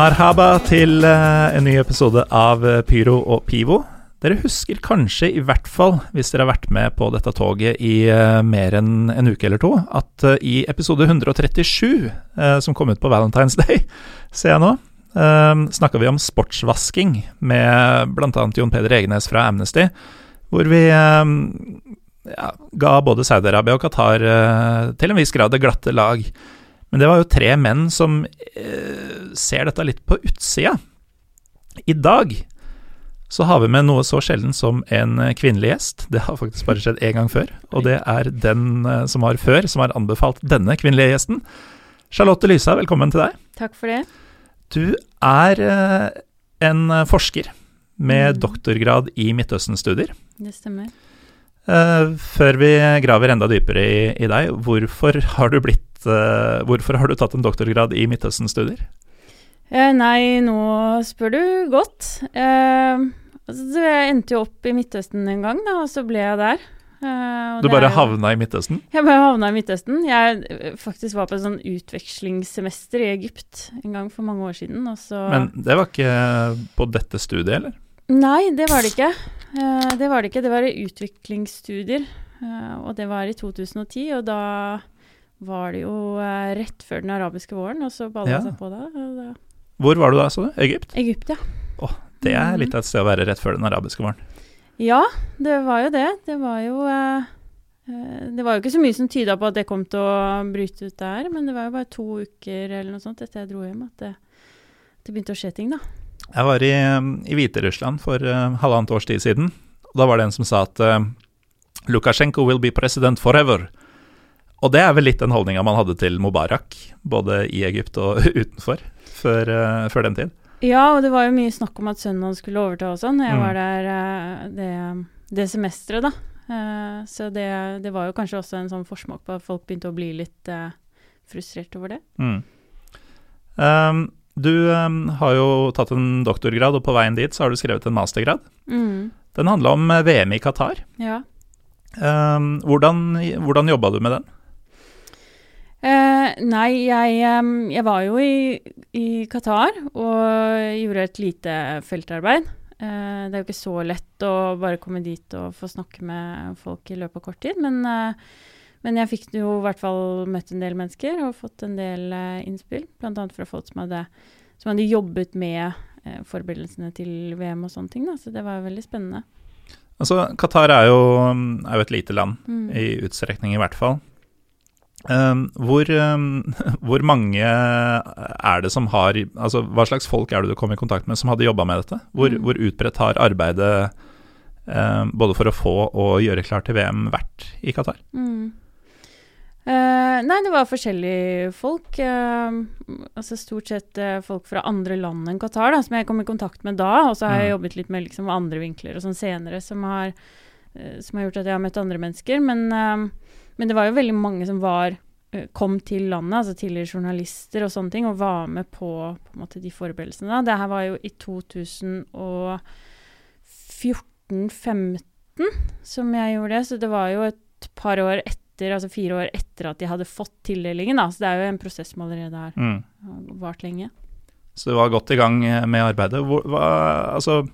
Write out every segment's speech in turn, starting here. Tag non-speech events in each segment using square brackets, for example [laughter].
Marhaba til eh, en ny episode av eh, Pyro og Pivo. Dere husker kanskje, i hvert fall hvis dere har vært med på dette toget i eh, mer enn en uke eller to, at i episode 137, eh, som kom ut på Valentine's Day, [laughs] ser jeg nå, snakka vi om sportsvasking med bl.a. Jon Peder Egenes fra Amnesty, hvor vi ja, ga både Saudi-Arabia og Qatar til en viss grad det glatte lag. Men det var jo tre menn som eh, ser dette litt på utsida. I dag så har vi med noe så sjelden som en eh, kvinnelig gjest. Det har faktisk bare skjedd én gang før, og det er den eh, som var før, som har anbefalt denne kvinnelige gjesten. Charlotte Lysa, velkommen til deg. Takk for det. Du er eh, en forsker med Mm. doktorgrad i Midtøsten-studier. Det stemmer. Eh, før vi graver enda dypere i, i deg, hvorfor har du blitt uh, Hvorfor har du tatt en doktorgrad i Midtøsten-studier? Uh, nei, nå spør du godt. Eh, altså, jeg endte jo opp i Midtøsten en gang, da, og så ble jeg der. Eh, Du det bare er havna i Midtøsten? Jeg bare havna i Midtøsten. Jeg eh, faktisk var på et sånn utvekslingssemester i Egypt en gang for mange år siden, Men det var ikke på dette studiet, eller? Nei, det var det ikke. Eh, det var det ikke. Det var utviklingsstudier, eh, og det var i 2010, og da var det jo eh, rett før den arabiske våren, og så balla Ja. det seg på da. Hvor var du da, sa du? Egypt? Egypt, ja. Det er Mhm. litt av et sted å være rett før den arabiske våren. Ja, det var jo det. Det var jo eh, eh, Det var jo ikke så mye som tyda på at det kom til å bryte ut der, men det var jo bare to uker eller noe sånt etter jeg dro hjem at det, det begynte å skje ting, da. Jeg var i, i Hviterussland for uh, halvannet års tid siden. og Da var det en som sa at uh, Lukasjenko will be president forever. Og det er vel litt den holdninga man hadde til Mubarak, både i Egypt og [laughs] utenfor, før, uh, før den tid. Ja, og det var jo mye snakk om at sønnen hans skulle overta og sånn. når Jeg Mm. var der det, det semesteret, da. Så det, det var jo kanskje også en sånn forsmak på at folk begynte å bli litt frustrert over det. Mm. Um, du um, har jo tatt en doktorgrad, og på veien dit så har du skrevet en mastergrad. Mm. Den handla om eh, VM i Qatar. Ja. Um, hvordan, hvordan jobba du med den? Uh, nei, jeg, um, jeg var jo i, i Qatar og gjorde et lite feltarbeid. Uh, det er jo ikke så lett å bare komme dit og få snakke med folk i løpet av kort tid, men, eh, men jeg fikk jo i hvert fall møtt en del mennesker og fått en del eh, innspill, bl.a. fra folk som hadde, som hadde jobbet med eh, forberedelsene til VM og sånne ting, da, så det var veldig spennende. Altså, Qatar er jo, er jo et lite land, Mm. i utstrekning i hvert fall. Um, hvor, um, [laughs] hvor mange er det som har Altså, hva slags folk er det du kom i kontakt med som hadde jobba med dette? Hvor, Mm. hvor utbredt har arbeidet um, både for å få og gjøre klar til VM vært i Qatar? Mm. Eh, nei, det var forskjellige folk. Uh, altså Stort sett uh, folk fra andre land enn Qatar, da, som jeg kom i kontakt med da. Og så har jeg Mm. jobbet litt med liksom, andre vinkler og sånn senere, som har, som har gjort at jeg har møtt andre mennesker. Men, men det var jo veldig mange som var kom til landet, altså tidligere journalister og sånne ting, og var med på, på en måte, de forberedelsene. da. Det her var jo i 2014-15 som jeg gjorde det, så det var jo et par år etter, altså fire år etter at de hadde fått tildelingen, da. Så det er jo en prosess som allerede har Mm. vart lenge. Så du var godt i gang eh, med arbeidet. Hvor, hva, altså,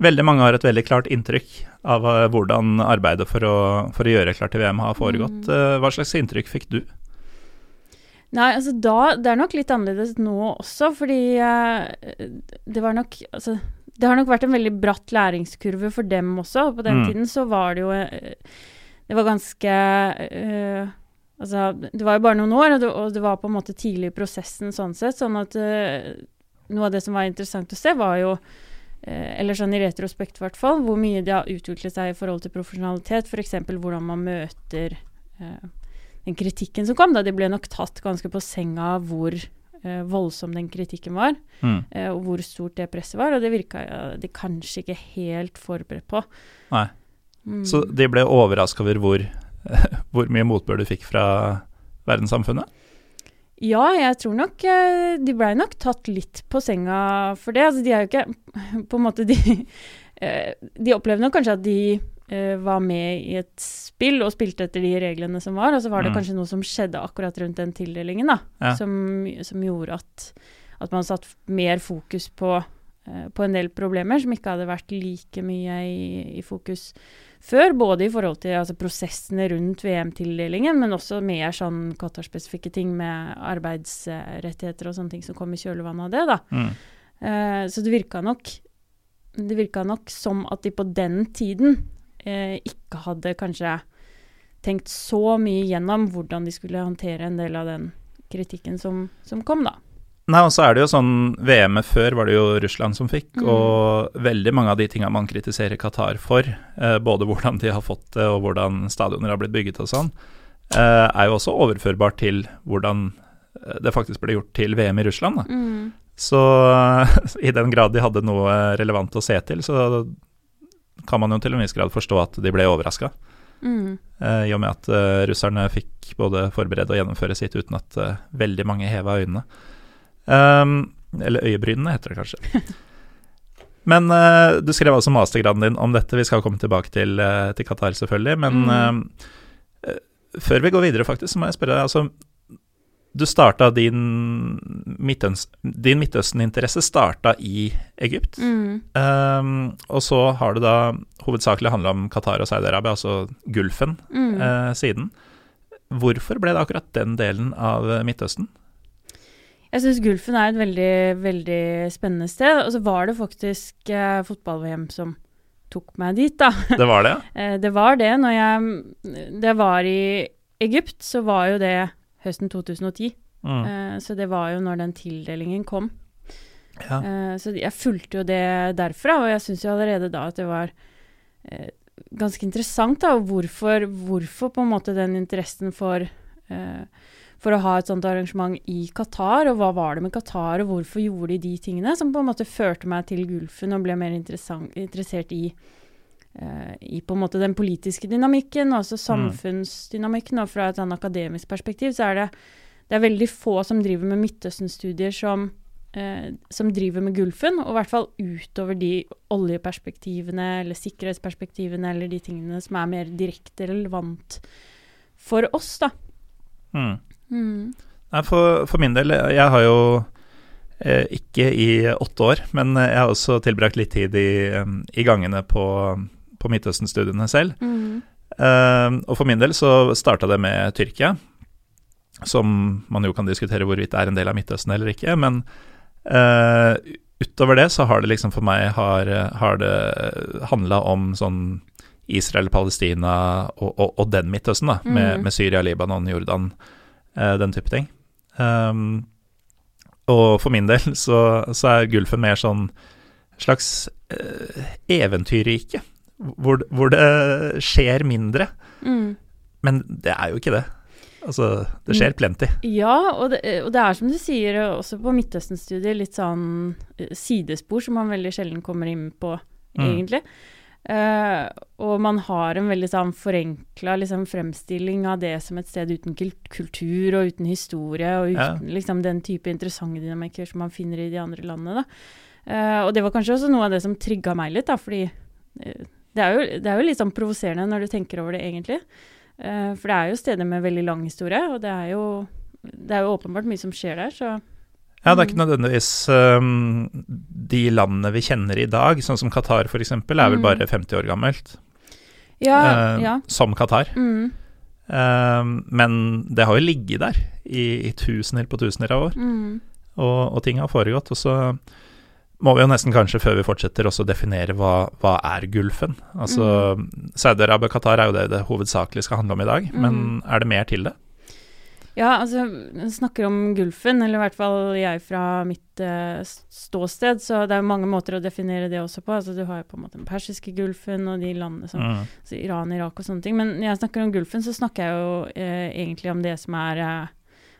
veldig mange har et veldig klart inntrykk av eh, hvordan arbeidet for å, for å gjøre klart til VM har foregått. Mm. Eh, Hva slags inntrykk fikk du? Nei, altså da Det er nok litt annerledes nå også, fordi eh, det var nok Altså det har nok vært en veldig bratt læringskurve for dem også. På den Mm. tiden så var det jo eh, Det var ganske uh, Altså, det var jo bare noen år, og det, og det var på en måte tidlig i prosessen sånn sett. Sånn at uh, noe av det som var interessant å se, var jo eh, eller sånn i retrospekt, i hvert fall, hvor mye det har utviklet seg i forhold til profesjonalitet. F.eks. hvordan man møter eh, den kritikken som kom. da De ble nok tatt ganske på senga hvor eh, voldsom den kritikken var, Mm. eh, og hvor stort det presset var. Og det virka ja, de kanskje ikke helt forberedt på. Nei. Mm. Så de ble overraska over hvor, [laughs] hvor mye motbør du fikk fra verdenssamfunnet? Ja, jeg tror nok eh, de blei nok tatt litt på senga for det. Altså, de er jo ikke [laughs] På en måte, de eh, De opplevde nok kanskje at de eh, var med i et spill og spilte etter de reglene som var, og så var det Mm. kanskje noe som skjedde akkurat rundt den tildelingen, da, Ja. som, som gjorde at, at man satt mer fokus på, på en del problemer som ikke hadde vært like mye i, i fokus før. Både i forhold til altså, prosessene rundt VM-tildelingen, men også mer sånn Qatar-spesifikke ting med arbeidsrettigheter og sånne ting som kom i kjølvannet av det. da. Mm. Eh, så det virka nok Det virka nok som at de på den tiden eh, ikke hadde kanskje tenkt så mye gjennom hvordan de skulle håndtere en del av den kritikken som, som kom, da. Nei, og så er det jo sånn VM-et før var det jo Russland som fikk, Mm. og veldig mange av de tinga man kritiserer Qatar for, eh, både hvordan de har fått det og hvordan stadioner har blitt bygget og sånn, eh, er jo også overførbart til hvordan eh, det faktisk ble gjort til VM i Russland. Da. Så [laughs] i den grad de hadde noe relevant å se til, så kan man jo til en viss grad forstå at de ble overraska. Mm. Eh, I og med at eh, russerne fikk både forberede og gjennomføre sitt uten at veldig mange heva øynene. Um, eller øyebrynene, heter det kanskje. [laughs] Men uh, du skrev altså mastergraden din om dette, vi skal komme tilbake til, uh, til Qatar, selvfølgelig. Men Mm. uh, før vi går videre, faktisk, så må jeg spørre deg altså, Du starta din, din Midtøsten-interesse starta i Egypt. Mm. Um, og så har det da hovedsakelig handla om Qatar og Saudi-Arabia, altså Gulfen, Mm. uh, siden. Hvorfor ble det akkurat den delen av Midtøsten? Jeg syns Gulfen er et veldig, veldig spennende sted. Og så var det faktisk eh, fotball-VM som tok meg dit, da. [laughs] Det var det. [laughs] Eh, det var det. Når jeg, det var i Egypt, så var jo det høsten 2010. Mm. Eh, så det var jo når den tildelingen kom. ja. Eh, så jeg fulgte jo det derfra, og jeg syns jo allerede da at det var eh, ganske interessant, da, hvorfor, hvorfor på en måte den interessen for eh, for å ha et sånt arrangement i Qatar, og hva var det med Qatar, og hvorfor gjorde de de tingene, som på en måte førte meg til Gulfen og ble mer interessert i, uh, i på en måte den politiske dynamikken, og også samfunnsdynamikken. Og fra et sånn akademisk perspektiv så er det, det er veldig få som driver med Midtøsten-studier som, eh, som driver med Gulfen, og i hvert fall utover de oljeperspektivene eller sikkerhetsperspektivene eller de tingene som er mer direkte relevant for oss, da. Mm. Mm. Nei, for, for min del, jeg har jo eh, ikke i åtte år, men jeg har også tilbrakt litt tid i, eh, i gangene på, på Midtøsten-studiene selv. Mm. Eh, og for min del så starta det med Tyrkia, som man jo kan diskutere hvorvidt er en del av Midtøsten eller ikke. Men eh, utover det så har det liksom for meg har, har det handla om sånn Israel, Palestina og, og, og den Midtøsten, da, med, Mm. med Syria, Libanon, Jordan, eh, den type ting. Um, og for min del [laughs] så, så er Gulfen mer sånn slags uh, eventyrrike, hvor, hvor det skjer mindre. Mm. Men det er jo ikke det. Altså, det skjer plenty. Ja, og det, og det er som du sier, også på Midtøsten-studiet, litt sånn eh, sidespor som man veldig sjelden kommer inn på, Mm. egentlig. Eh, og man har en veldig sånn forenkla liksom, fremstilling av det som et sted uten kultur og uten historie, og Ja. uten liksom, den type interessante dynamikker som man finner i de andre landene. Da. Eh, og det var kanskje også noe av det som trigga meg litt, da, fordi uh, det er, jo, det er jo litt sånn provoserende når du tenker over det, egentlig. For det er jo steder med veldig lang historie, og det er jo, det er jo åpenbart mye som skjer der, så Ja, det er ikke nødvendigvis um, de landene vi kjenner i dag, sånn som Qatar f.eks., er vel Mm. bare 50 år gammelt. Ja, uh, ja. Som Qatar. Mm, Uh, men det har jo ligget der i, i tusener på tusener av år, mm, og, og ting har foregått. Og så må vi jo nesten kanskje, før vi fortsetter, også definere hva, hva er Gulfen. Altså, Saudi-Arabia og Qatar er jo det det hovedsakelig skal handle om i dag, men Mm. er det mer til det? Ja, altså, snakker om Gulfen, eller i hvert fall jeg fra mitt uh, ståsted, så det er mange måter å definere det også på. Altså, du har jo på en måte den persiske Gulfen og de landene som Mm. altså Iran, Irak og sånne ting. Men når jeg snakker om Gulfen, så snakker jeg jo uh, egentlig om det som er uh,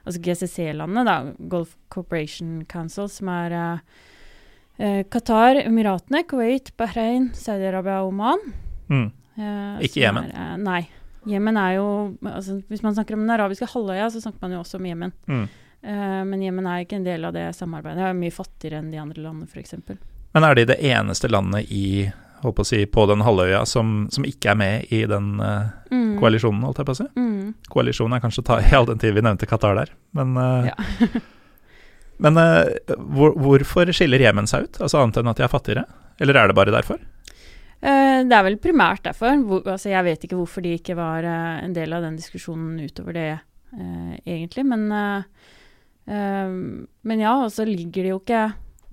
altså GCC-landene, da, Golf Cooperation Council, som er Qatar, Emiratene, Kuwait, Bahrain, Saudi-Arabia og Oman. Mm. Eh, Ikke Jemen? nei. Jemen er jo altså, Hvis man snakker om den arabiske halvøya, så snakker man jo også om Jemen. Mm. Uh, men Jemen er ikke en del av det samarbeidet. Det er mye fattigere enn de andre landene, f.eks. Men er de det eneste landet i på å si, på den halvøya som, som ikke er med i den uh, Mm. koalisjonen, holdt jeg på å si? Mm. Koalisjonen er kanskje ta i all den tid vi nevnte Qatar der, men uh, Ja. [laughs] Men uh, hvor, hvorfor skiller Jemen seg ut? Altså Annet enn at de er fattigere? Eller er det bare derfor? Eh, det er vel primært derfor. Hvor, altså jeg vet ikke hvorfor de ikke var eh, en del av den diskusjonen utover det, eh, egentlig. Men, men ja, og så ligger de jo ikke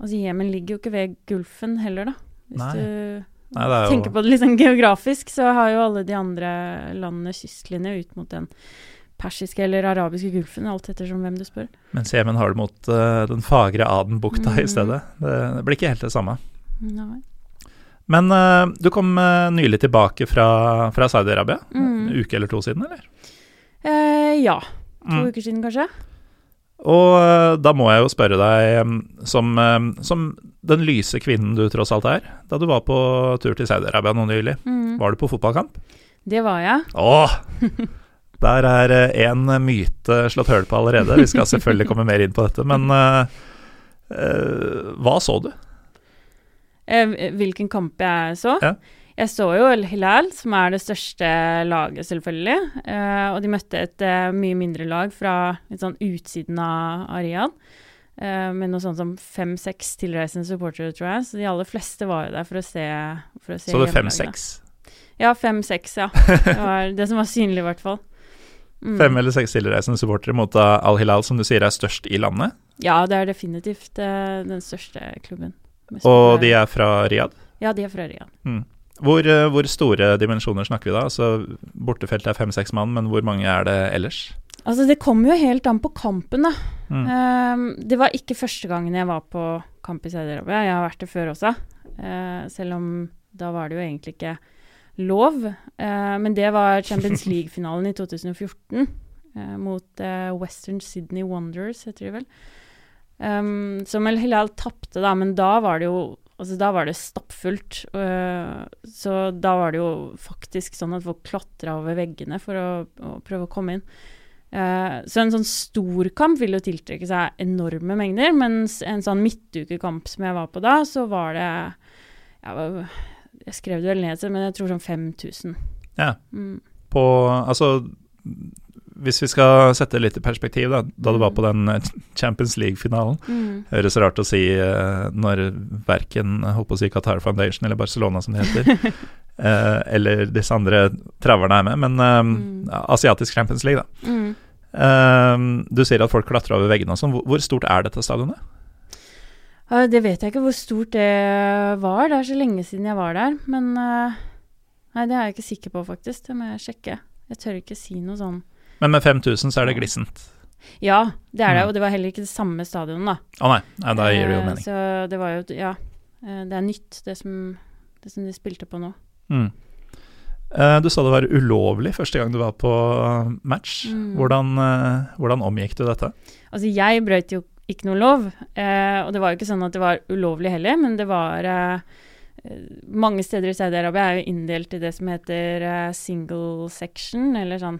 Altså Jemen ligger jo ikke ved Gulfen heller, da. Hvis Nei. du Nei, jo tenker på det litt sånn geografisk, så har jo alle de andre landene kystlinje ut mot den persiske eller arabiske gulfen, alt ettersom hvem du spør. Mens Jemen har det mot uh, den fagre Adenbukta i Mhm. stedet. Det, det blir ikke helt det samme. Nei. Men uh, du kom uh, nylig tilbake fra, fra Saudi-Arabia. Mm. En uke eller to siden, eller? Uh, ja. To Mm. uker siden, kanskje. Og da må jeg jo spørre deg, som, som den lyse kvinnen du tross alt er, da du var på tur til Saudi-Arabia nå nylig, Mm. var du på fotballkamp? Det var jeg. Åh! [laughs] Der er én myte slått høl på allerede. Vi skal selvfølgelig komme mer inn på dette, men hva så du? Eh, hvilken kamp jeg så? Ja. Jeg så jo El Hilal, som er det største laget, selvfølgelig. Eh, og de møtte et eh, mye mindre lag fra litt sånn utsiden av Arian. Eh, med noe sånt som fem-seks tilreisende supportere, tror jeg. Så de aller fleste var jo der for å se, for å se Så det. 5-6? Ja, fem-seks, ja. Det var det som var synlig, i hvert fall. Mm. Fem eller seks tilreisende supportere mot Al Hilal, som du sier er størst i landet. Ja, det er definitivt den største klubben. Og de er fra Riyadh. Ja, de er fra Riyadh. Hvor, eh, hvor store dimensjoner snakker vi da? Altså, Bortefeltet er fem-seks mann, men hvor mange er det ellers? Altså, det kommer jo helt an på kampen, da. Mm. Ehm, det var ikke første gangen jeg var på kamp i Saudi-Arabia. Jeg har vært det før også. Uh, selv om da var det jo egentlig ikke lov. Uh, men det var Champions [laughs] League-finalen i 2014 uh, mot Western Sydney Wonders, heter de vel. Um, som El Hilal tapte, da, men da var det jo Altså, da var det stappfullt. Uh, så da var det jo faktisk sånn at folk klatra over veggene for å, å prøve å komme inn. Uh, så en sånn stor kamp vil jo tiltrekke seg enorme mengder, mens en sånn midtukekamp som jeg var på da, så var det Jeg, var, Jeg skrev det vel ned, men jeg tror sånn 5000. Ja. Mm. På Altså, hvis vi skal sette litt i perspektiv, da, da du var på den eh, Champions League-finalen Mm. Høres rart å si eh, når verken å si Qatar Foundation eller Barcelona, som det heter, [laughs] eh, eller disse andre traverne er med, men eh, Mm. asiatisk Champions League, da. Mm. Eh, du sier at folk klatrer over veggene og sånn. Hvor, hvor stort er dette stadionet? Det vet jeg ikke hvor stort det var. Det er så lenge siden jeg var der. Men Nei, det er jeg ikke sikker på, faktisk. Det må jeg sjekke. Jeg tør ikke si noe sånn. Men med 5000 så er det glissent. Ja, det er det. Mm. Og det var heller ikke det samme stadionet, da. Å nei, nei, da gir det jo Eh, mening. Så det var jo Ja. eh, Det er nytt, det som, det som de spilte på nå. Mm. Eh, du sa det var ulovlig første gang du var på match. Mm. Hvordan, hvordan omgikk du dette? Altså, jeg brøt jo ikke noe lov, og det var jo ikke sånn at det var ulovlig heller, men det var Mange steder i Saudi-Arabia er jo inndelt i det som heter single section, eller sånn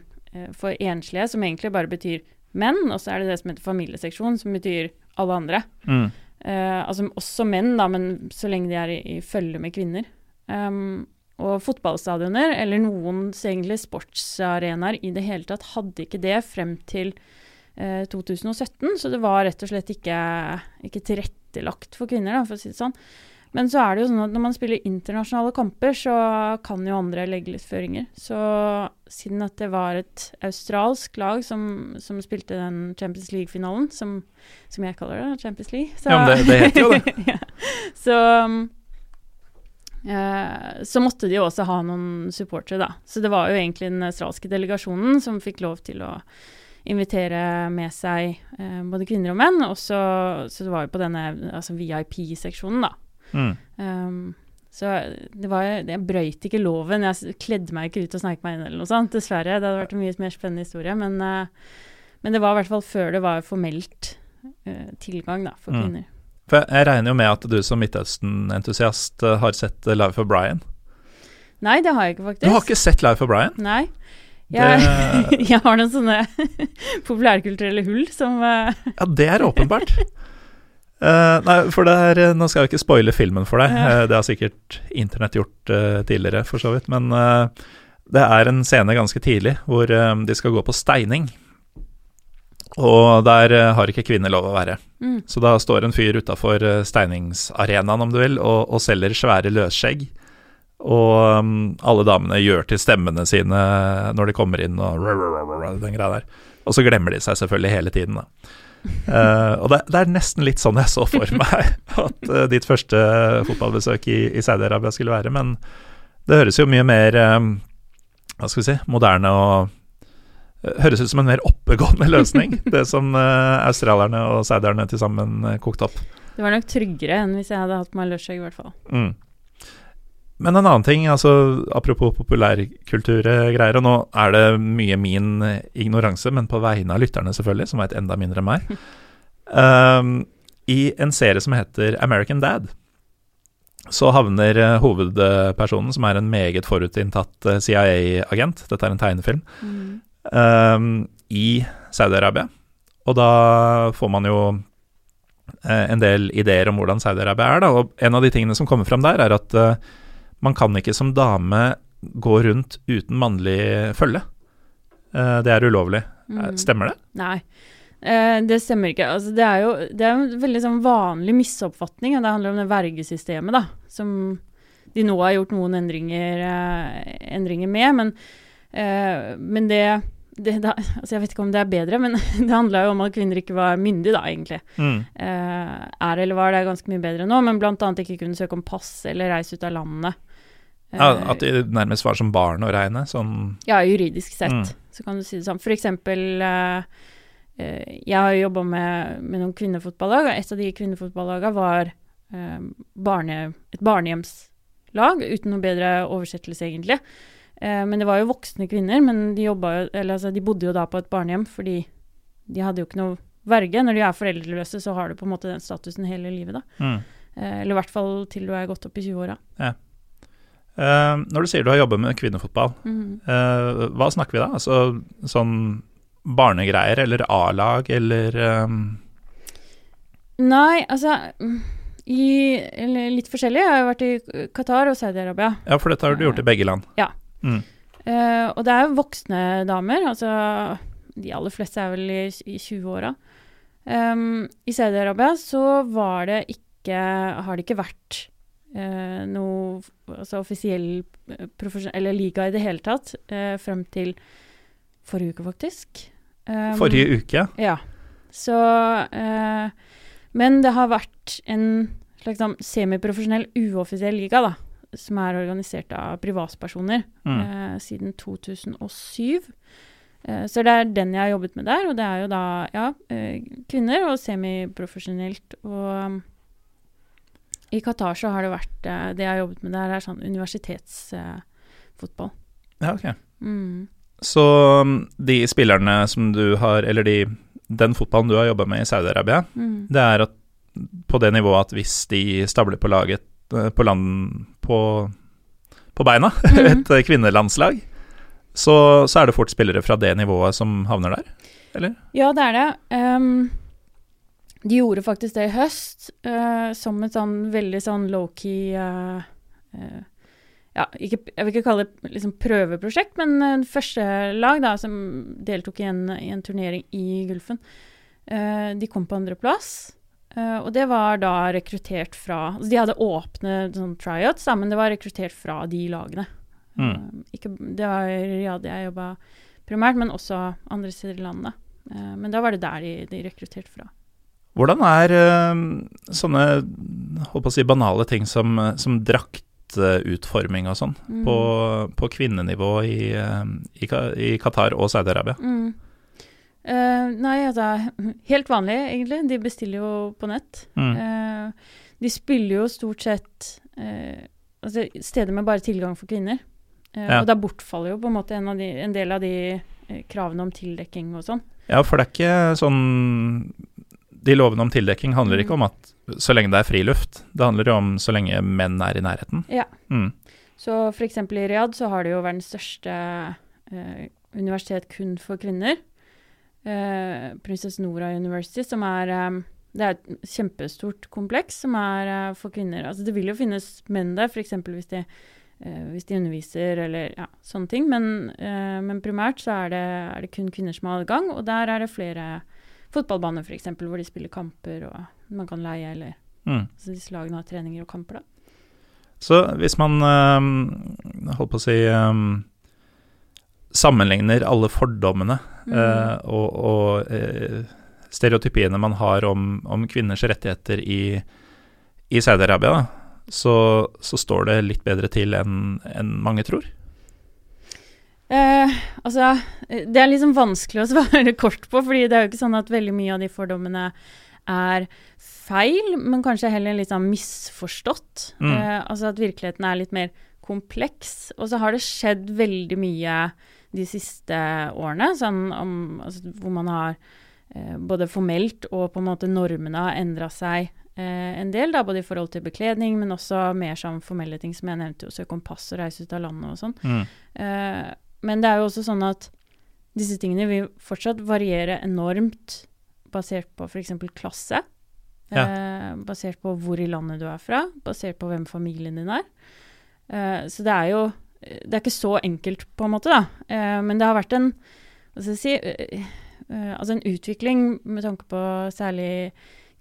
for enslige, som egentlig bare betyr menn, og så er det det som heter familieseksjon, som betyr alle andre. Mm. Uh, altså også menn, da, men så lenge de er i, i følge med kvinner. Um, og fotballstadioner, eller noen egentlig sportsarenaer i det hele tatt, hadde ikke det frem til uh, 2017, så det var rett og slett ikke, ikke tilrettelagt for kvinner, da, for å si det sånn. Men så er det jo sånn at når man spiller internasjonale kamper, så kan jo andre legge litt føringer. Så siden at det var et australsk lag som, som spilte den Champions League-finalen, som, som jeg kaller det, Champions League så, Ja, men det, det heter jo det. [laughs] ja. Så eh, Så måtte de jo også ha noen supportere, da. Så det var jo egentlig den australske delegasjonen som fikk lov til å invitere med seg eh, både kvinner og menn. Og så, så det var jo på denne altså VIP-seksjonen, da. Mm. Um, så det var Jeg brøyt ikke loven. Jeg kledde meg ikke ut og sneik meg inn eller noe sånt, dessverre. Det hadde vært en mye mer spennende historie. Men, eh, men det var i hvert fall før det var formelt eh, tilgang da, for Mm. kvinner. For jeg, regner jo med at du som Midtøsten-entusiast eh, har sett Life of Brian. Nei, det har jeg ikke, faktisk. Du har ikke sett Life of Brian? Nei. Jeg, [laughs] jeg har noen sånne [laughs] populærkulturelle hull som Ja, det er åpenbart. [laughs] Eh, nei, for det er eh, Nå skal jeg ikke spoile filmen for deg. Eh, det har sikkert internett gjort uh, tidligere, for så vidt. Men det er en scene ganske tidlig hvor de skal gå på steining. Og der har ikke kvinner lov å være. Mm. Så da står en fyr utafor steiningsarenaen, om du vil, og, og selger svære løsskjegg. Og um, alle damene gjør til stemmene sine når de kommer inn, og den greia der. Og så glemmer de seg selvfølgelig hele tiden, da. Eh, og det, det er nesten litt sånn jeg så for meg [laughs] at uh, ditt første fotballbesøk i, i Saudi-Arabia skulle være. Men det høres jo mye mer eh, hva skal vi si, moderne og uh, Høres ut som en mer oppegående løsning, [laughs] det som australierne og saudierne til sammen kokte opp. Det var nok tryggere enn hvis jeg hadde hatt meg løsskjegg, i hvert fall. Mm. Men en annen ting, altså apropos populærkulturgreier, og nå er det mye min ignoranse, men på vegne av lytterne selvfølgelig, som veit enda mindre enn meg. Um, [laughs] I en serie som heter American Dad, så havner eh, hovedpersonen, som er en meget forutinntatt eh, CIA-agent, dette er en tegnefilm, Mm. um, i Saudi-Arabia. Og da får man jo eh, en del ideer om hvordan Saudi-Arabia er, da. Og en av de tingene som kommer fram der, er at eh, man kan ikke som dame gå rundt uten mannlig følge. Eh, det er ulovlig. Eh, Mm. Stemmer det? Nei, eh, det stemmer ikke. Altså, det er jo det er en veldig sånn vanlig misoppfatning, og det handler om det vergesystemet, da, som de nå har gjort noen endringer, endringer med. Men, men det, det da, altså Jeg vet ikke om det er bedre, men [laughs] det handla jo om at kvinner ikke var myndige, da, egentlig. Mm. Er eller var det er ganske mye bedre nå, men bl.a. ikke kunne søke om pass eller reise ut av landet. Ja, Eh, at de nærmest var som barn å regne. Sånn ja, juridisk sett, Mm. så kan du si det sånn. For eksempel eh, eh, Jeg har jo jobba med, med noen kvinnefotballag, og et av de kvinnefotballagene var barne, et barnehjemslag, uten noe bedre oversettelse, egentlig. Men det var jo voksne kvinner, men de, jobba jo, eller, altså, de bodde jo da på et barnehjem fordi de hadde jo ikke noe verge. Når de er foreldreløse, så har du på en måte den statusen hele livet, da. mm. Eller i hvert fall til du er gått opp i 20-åra. Eh, Når du sier du har jobba med kvinnefotball, eh, hva snakker vi da? Altså sånn barnegreier eller A-lag eller um... Nei, altså mm, i, eller Litt forskjellig. Jeg har jo vært i Qatar og Saudi-Arabia. Ja, for dette har du gjort i begge land. Ja. Mm. Uh, og det er jo voksne damer. Altså de aller fleste er vel i, i 20-åra. Um, I Saudi-Arabia så var det ikke Har det ikke vært eh, noe altså offisiell eh, eller liga i det hele tatt eh, frem til forrige uke, faktisk. Um, Forrige uke. Ja. Så eh, Men det har vært en slags sånn semiprofesjonell, uoffisiell liga, da. Som er organisert av privatpersoner Mm. eh, siden 2007. Eh, så det er den jeg har jobbet med der, og det er jo da ja, eh, kvinner og semiprofesjonelt. Og i Qatar så har det vært eh, Det jeg har jobbet med der, er sånn universitetsfotball. Ja, ok. Mm. Så um, de spillerne som du har, eller de, den fotballen du har jobba med i Saudi-Arabia, Mm. det er at på det nivået at hvis de stabler på laget eh, på land på, på beina, [laughs] mm. et kvinnelandslag, så, så er det fort spillere fra det nivået som havner der? Eller? Ja, det er det. Ehm, de gjorde faktisk det i høst, uh, som et sånn veldig sånn low-key uh, uh, Ja, ikke, jeg vil ikke kalle det liksom prøveprosjekt, men første lag da, som deltok i en, i en turnering i Gulfen, de kom på andreplass. Uh, og det var da rekruttert fra altså De hadde åpne sånn tryouts, da, men det var rekruttert fra de lagene. Mm. Ikke, det var i ja, jeg jobba primært, men også andre steder i landet. Men da var det der de, de rekrutterte fra. Hvordan er eh, sånne håper å si, banale ting som, som draktutforming og sånn, Mm. på, på kvinnenivå i, eh, i, i Qatar og Saudi-Arabia? Mm. Uh, nei, altså Helt vanlig, egentlig. De bestiller jo på nett. Mm. Uh, de spiller jo stort sett uh, altså steder med bare tilgang for kvinner. Ja. Og da bortfaller jo på en måte en, av de, en del av de kravene om tildekking og sånn. Ja, for det er ikke sånn De lovene om tildekking handler Mm. ikke om at så lenge det er friluft. Det handler jo om så lenge menn er i nærheten. Ja. Mm. Så eksempel i Riyadh så har de jo verdens største eh, universitet kun for kvinner. Eh, Princess Nora University, som er eh, Det er et kjempestort kompleks som er eh, for kvinner. Altså det vil jo finnes menn der, f.eks. Hvis, de, eh, hvis de underviser eller ja, sånne ting. Men, eh, men primært så er det, er det kun kvinner som har adgang, og der er det flere fotballbane, f.eks., hvor de spiller kamper, og man kan leie eller Mm. Så disse lagene har treninger og kamper, da. Så hvis man øh, holdt på å si øh, sammenligner alle fordommene Mm. øh, og, og øh, stereotypiene man har om, om kvinners rettigheter i, i Saudi-Arabia, så, så står det litt bedre til enn enn mange tror. Eh, altså, eh, det er liksom vanskelig å [laughs] svare kort på, fordi det er jo ikke sånn at veldig mye av de fordommene er feil, men kanskje heller litt sånn misforstått. Mm. Eh, altså at virkeligheten er litt mer kompleks. Og så har det skjedd veldig mye de siste årene, sånn om, altså, hvor man har eh, både formelt og på en måte normene har endra seg eh, en del, da, både i forhold til bekledning, men også mer sånn formelle ting som jeg nevnte, å søke om pass og reise ut av landet og sånn. Mm. Eh, men det er jo også sånn at disse tingene vil fortsatt variere enormt basert på f.eks. klasse. Eh, basert på hvor i landet du er fra, basert på hvem familien din er. Eh, så det er jo Det er ikke så enkelt, på en måte, da. Eh, men det har vært en hva skal jeg si eh, eh, Altså en utvikling med tanke på særlig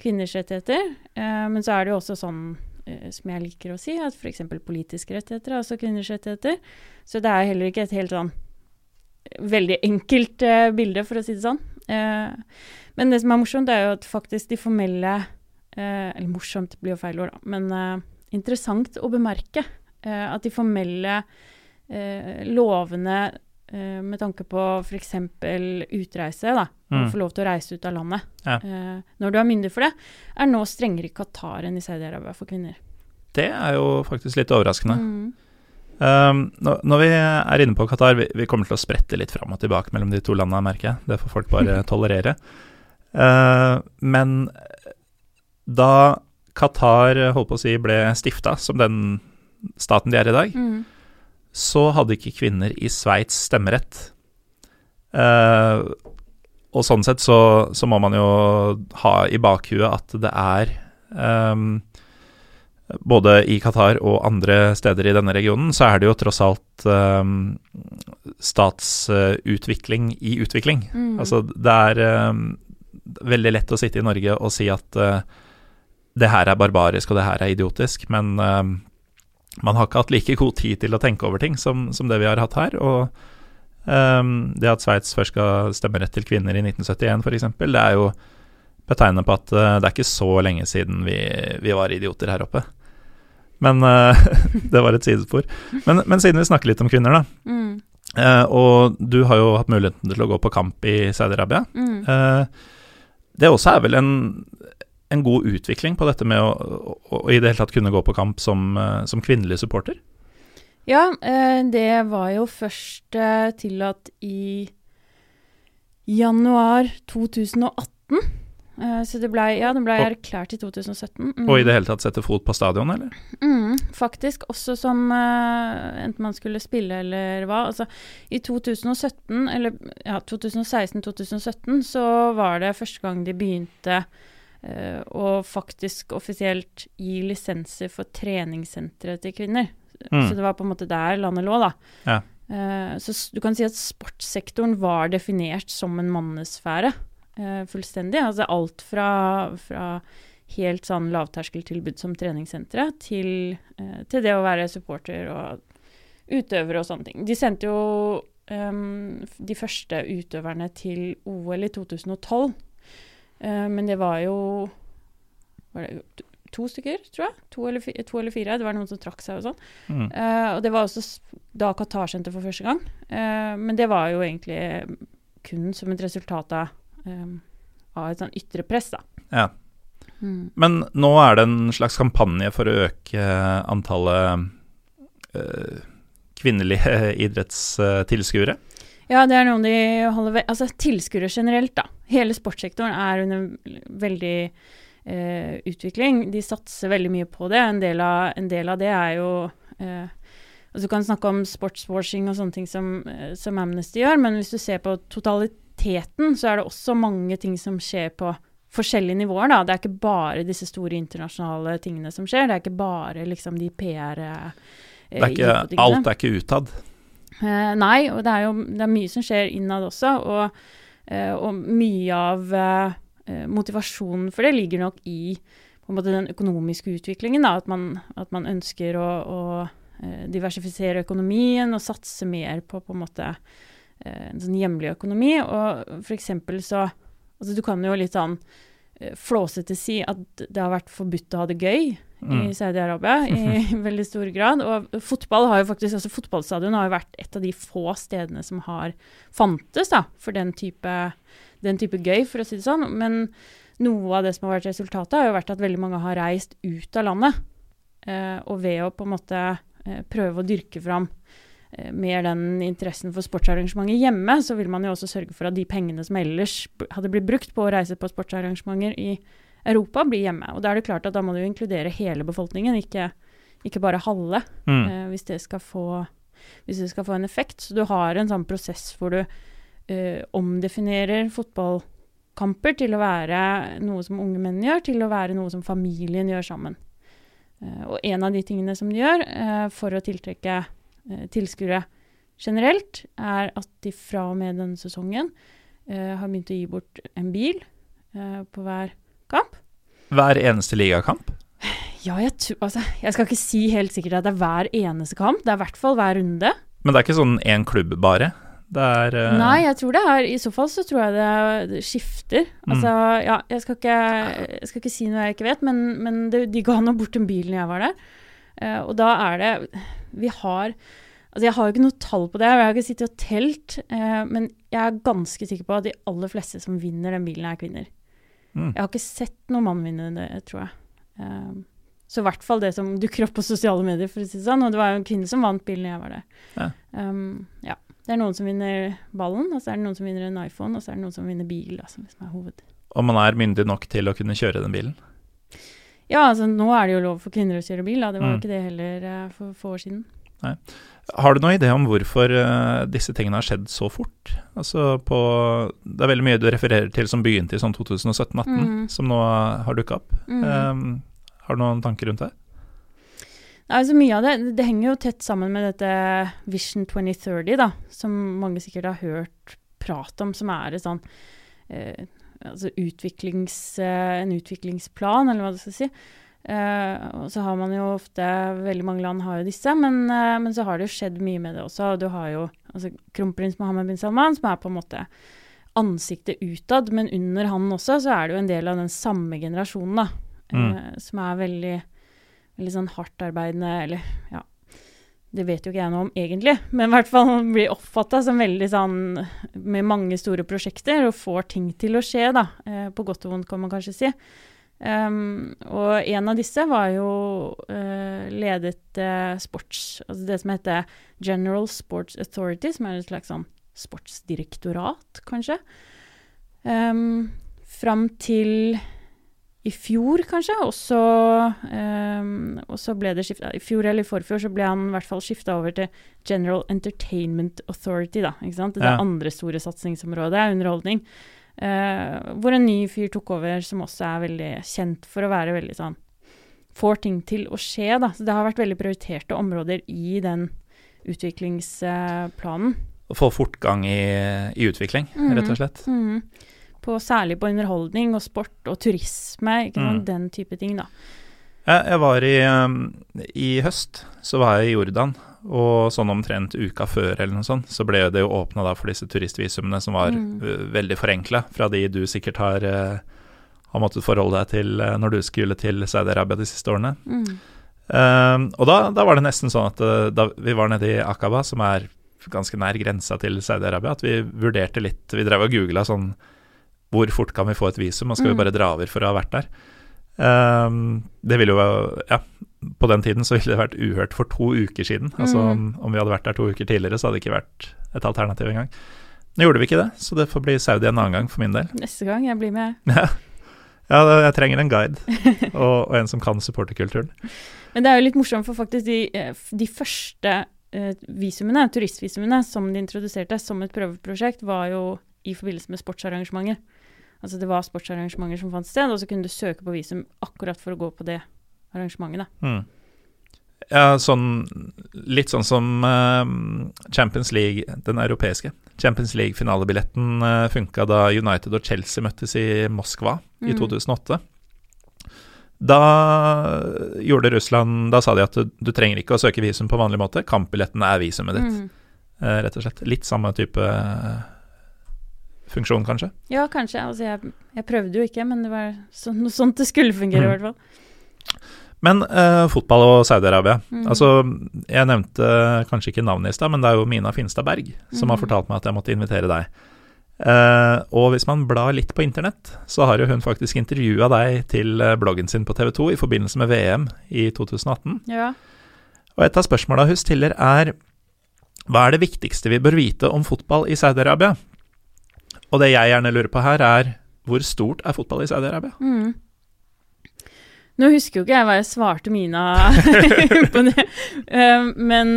kvinners rettigheter. Eh, men så er det jo også sånn eh, som jeg liker å si, at f.eks. politiske rettigheter er også kvinners rettigheter. Så det er heller ikke et helt sånn veldig enkelt uh, bilde, for å si det sånn. Uh, men det som er morsomt, det er jo at faktisk de formelle uh, Eller morsomt blir jo feil ord, da, men eh, interessant å bemerke eh, at de formelle eh, lovene eh, med tanke på f.eks. utreise, da, Mm. å få lov til å reise ut av landet Ja. Uh, når du er myndig for det, er nå strengere i Qatar enn i Saudi-Arabia for kvinner. Det er jo faktisk litt overraskende. Mm. Um, når, når vi er inne på Qatar, vi, vi kommer til å sprette litt fram og tilbake mellom de to landene, merker jeg. Det får folk bare [laughs] tolerere. Uh, men da Qatar holdt på å si ble stifta som den staten de er i dag, Mm. Så hadde ikke kvinner i Sveits stemmerett. Uh, og sånn sett så, så må man jo ha i bakhuet at det er um, både i Qatar og andre steder i denne regionen, så er det jo tross alt um, statsutvikling i utvikling. Mm. Altså det er um, veldig lett å sitte i Norge og si at uh, det her er barbarisk og det her er idiotisk, men um, man har ikke hatt like god tid til å tenke over ting som, som det vi har hatt her. Og um, det at Sveits først skal stemme rett til kvinner i 1971 f.eks., det er jo betegnet på at uh, det er ikke så lenge siden vi, vi var idioter her oppe. Men uh, [laughs] det var et sidespor. Men, men, siden vi snakker litt om kvinner, da. Mm. Uh, og du har jo hatt muligheten til å gå på kamp i Saudi-Arabia. Mm. Det også er vel en, en, god utvikling på dette med å, å, å, i det hele tatt kunne gå på kamp som, uh, som kvinnelig supporter? Ja, det var jo først tillatt i januar 2018. Uh, så det ble, ja, det ble erklært i 2017. Mm. Og i det hele tatt sette fot på stadion, eller? Mm, faktisk. Også som uh, enten man skulle spille eller hva. Altså, I 2017, eller ja, 2016-2017, så var det første gang de begynte uh, å faktisk offisielt gi lisenser for treningssentre til kvinner. Mm. Så det var på en måte der landet lå, da. Ja. så du kan si at sportssektoren var definert som en mannesfære. Uh, fullstendig. Altså alt fra, fra helt sånn lavterskeltilbud som treningssentre til, til, det å være supporter og utøver og sånne ting. De sendte jo um, de første utøverne til OL i 2012, uh, men det var jo var det to stykker, tror jeg. To eller, fi, to eller, fire. Det var noen som trakk seg og sånn. Mm. og det var også da Qatar sendte for første gang. men det var jo egentlig kun som et resultat av Um, av et sånn ytre press, da. Ja. Mm. Men nå er det en slags kampanje for å øke antallet uh, kvinnelige [laughs] idrettstilskuere? Ja, det er noe de holder ved Altså tilskuere generelt, da. Hele sportssektoren er under veldig eh, utvikling. De satser veldig mye på det. En del av, en del av det er jo eh, Altså, du kan snakke om sportswashing og sånne ting som, som Amnesty gjør, men hvis du ser på totaliteten, så er det også mange ting som skjer på forskjellige nivåer. Da. Det er ikke bare disse store internasjonale tingene som skjer. Det er ikke bare liksom de PR eh, det er ikke, Alt er ikke utad? Eh, nei, og det er jo det er mye som skjer innad også. Og, eh, og mye av eh, motivasjonen for det ligger nok i måte den økonomiske utviklingen. Da, at, man, at man ønsker å, å eh, diversifisere økonomien og satse mer på på en måte eh, en sånn hjemlig økonomi. Og for eksempel så Altså du kan jo litt sånn eh, flåsete si at det har vært forbudt å ha det gøy Mm. i Saudi-Arabia [laughs] i veldig stor grad. Og fotball har jo faktisk, altså fotballstadion har jo vært et av de få stedene som har fantes da, for den type, den type gøy, for å si det sånn. Men noe av det som har vært resultatet, har jo vært at veldig mange har reist ut av landet. Eh, og ved å på en måte eh, prøve å dyrke fram eh, mer den interessen for sportsarrangementer hjemme, så vil man jo også sørge for at de pengene som ellers hadde blitt brukt på å reise på sportsarrangementer i Europa, blir hjemme. Og da er det klart at da må du inkludere hele befolkningen, ikke, ikke bare halve, Mm. eh, hvis, det skal få, hvis det skal få en effekt. Så du har en sånn prosess hvor du eh, omdefinerer fotballkamper til å være noe som unge menn gjør, til å være noe som familien gjør sammen. Eh, og en av de tingene som de gjør eh, for å tiltrekke tilskuere generelt, er at de fra og med denne sesongen eh, har begynt å gi bort en bil eh, på hver kamp. Hver eneste ligakamp? Ja, jeg, tror, altså, jeg skal ikke si helt sikkert at det er hver eneste kamp. Det er i hvert fall hver runde. Men det er ikke sånn én klubb bare? Det er uh... Nei, jeg tror det er I så fall så tror jeg det, det skifter. Mm. Altså, ja, jeg skal, ikke, jeg skal ikke si noe jeg ikke vet, men, men det, de ga nå bort en bil når jeg var der. Uh, og da er det Vi har Altså, jeg har jo ikke noe tall på det, og jeg har ikke sittet og telt, uh, men jeg er ganske sikker på at de aller fleste som vinner den bilen, er kvinner. Mm. Jeg har ikke sett noen mann vinne det, tror jeg. Um, så i hvert fall det som dukker opp på sosiale medier, for å si det sånn. Og det var jo en kvinne som vant bilen da jeg var der. Ja. Um, ja. Det er noen som vinner ballen, og så er det noen som vinner en iPhone, og så er det noen som vinner bil, altså, som er hoved. Og man er myndig nok til å kunne kjøre den bilen? Ja, altså nå er det jo lov for kvinner å kjøre bil, da. Det var Mm. jo ikke det heller uh, for få år siden. Har du noen idé om hvorfor eh, disse tingene har skjedd så fort? Altså på Det er veldig mye du refererer til som begynte i sånn 2017-2018, Mm. som nå har dukka opp. Mm. Um, har du noen tanker rundt det? Altså Mye av det det henger jo tett sammen med dette Vision 2030, da, som mange sikkert har hørt prat om, som er et sånn eh, altså utviklings, eh, en utviklingsplan, eller hva du skal si. Eh, og så har man jo ofte Veldig mange land har jo disse, men, uh, men så har det jo skjedd mye med det også. Du har jo altså, kronprins Mohammed bin Salman, som er på en måte ansiktet utad, men under han også så er det jo en del av den samme generasjonen, da. eh, som er veldig, veldig sånn hardtarbeidende, eller ja Det vet jo ikke jeg noe om egentlig, men i hvert fall blir oppfatta som veldig sånn med mange store prosjekter og får ting til å skje, da. På godt og vondt, kan man kanskje si. Um, og en av disse var jo uh, ledet uh, sports Altså det som heter General Sports Authority, som er et slags sånn sportsdirektorat, kanskje. Um, fram til i fjor, kanskje, og så, um, og så ble det skifta I fjor eller i forfjor så ble han i hvert fall skifta over til General Entertainment Authority, da. Ikke sant? Det Ja. andre store satsingsområdet er underholdning. Eh, hvor en ny fyr tok over som også er veldig kjent for å være veldig sånn Får ting til å skje, da. Så det har vært veldig prioriterte områder i den utviklingsplanen. Å få fortgang i, i utvikling, Mhm. rett og slett. Mm. På, særlig på underholdning og sport og turisme, ikke sant? Mm. den type ting, da. Jeg, jeg var i, um, I høst så var jeg i Jordan, og sånn omtrent uka før eller noe sånt, så ble det jo åpna da for disse turistvisumene som var Mm. uh, veldig forenkla fra de du sikkert har, uh, har måttet forholde deg til uh, når du skulle til Saudi-Arabia de siste årene. Mm. Um, og da, da var det nesten sånn at da vi var nede i Akaba, som er ganske nær grensa til Saudi-Arabia, at vi vurderte litt Vi drev og googla sånn Hvor fort kan vi få et visum, og skal Mm. vi bare dra over for å ha vært der? Um, det ville jo Ja, på den tiden så ville det vært uhørt for to uker siden. Altså om, Mm. om vi hadde vært der to uker tidligere, så hadde det ikke vært et alternativ engang. Nå gjorde vi ikke det, så det får bli Saudi en annen gang for min del. Neste gang jeg blir med. Ja, ja jeg trenger en guide, [laughs] og, og en som kan supporterkulturen. Men det er jo litt morsomt, for faktisk de, eh, de første eh, visumene, turistvisumene, som de introduserte som et prøveprosjekt, var jo i forbindelse med sportsarrangementer. Altså det var sportsarrangementer som fant sted, og så kunne du søke på visum akkurat for å gå på det arrangementet, da. Mm. Ja, sånn Litt sånn som uh, Champions League, den europeiske Champions League-finalebilletten uh, funka da United og Chelsea møttes i Moskva i Mm. 2008. Da gjorde Russland Da sa de at du, du trenger ikke å søke visum på vanlig måte. Kampbilletten er visumet ditt, Mm. uh, rett og slett. Litt samme type eh, funksjon, kanskje. Ja, kanskje. Altså, jeg, jeg prøvde jo ikke, men det var så, noe sånt det skulle fungere, i Mm. hvert fall. Men eh, fotball og Saudi-Arabia. Mm. Altså, jeg nevnte kanskje ikke navnet i stad, men det er jo Mina Finstad Berg som har Mhm. fortalt meg at jeg måtte invitere deg. Eh, og hvis man blar litt på internett, så har jo hun faktisk intervjua deg til eh, bloggen sin på TV 2 i forbindelse med VM i 2018. Ja. Og et av spørsmåla hun stiller er hva er det viktigste vi bør vite om fotball i Saudi-Arabia? Og det jeg gjerne lurer på her, er hvor stort er fotball i Saudi-Arabia? Mm. Nå husker jo ikke jeg hva jeg svarte Mina [laughs] på det, uh, men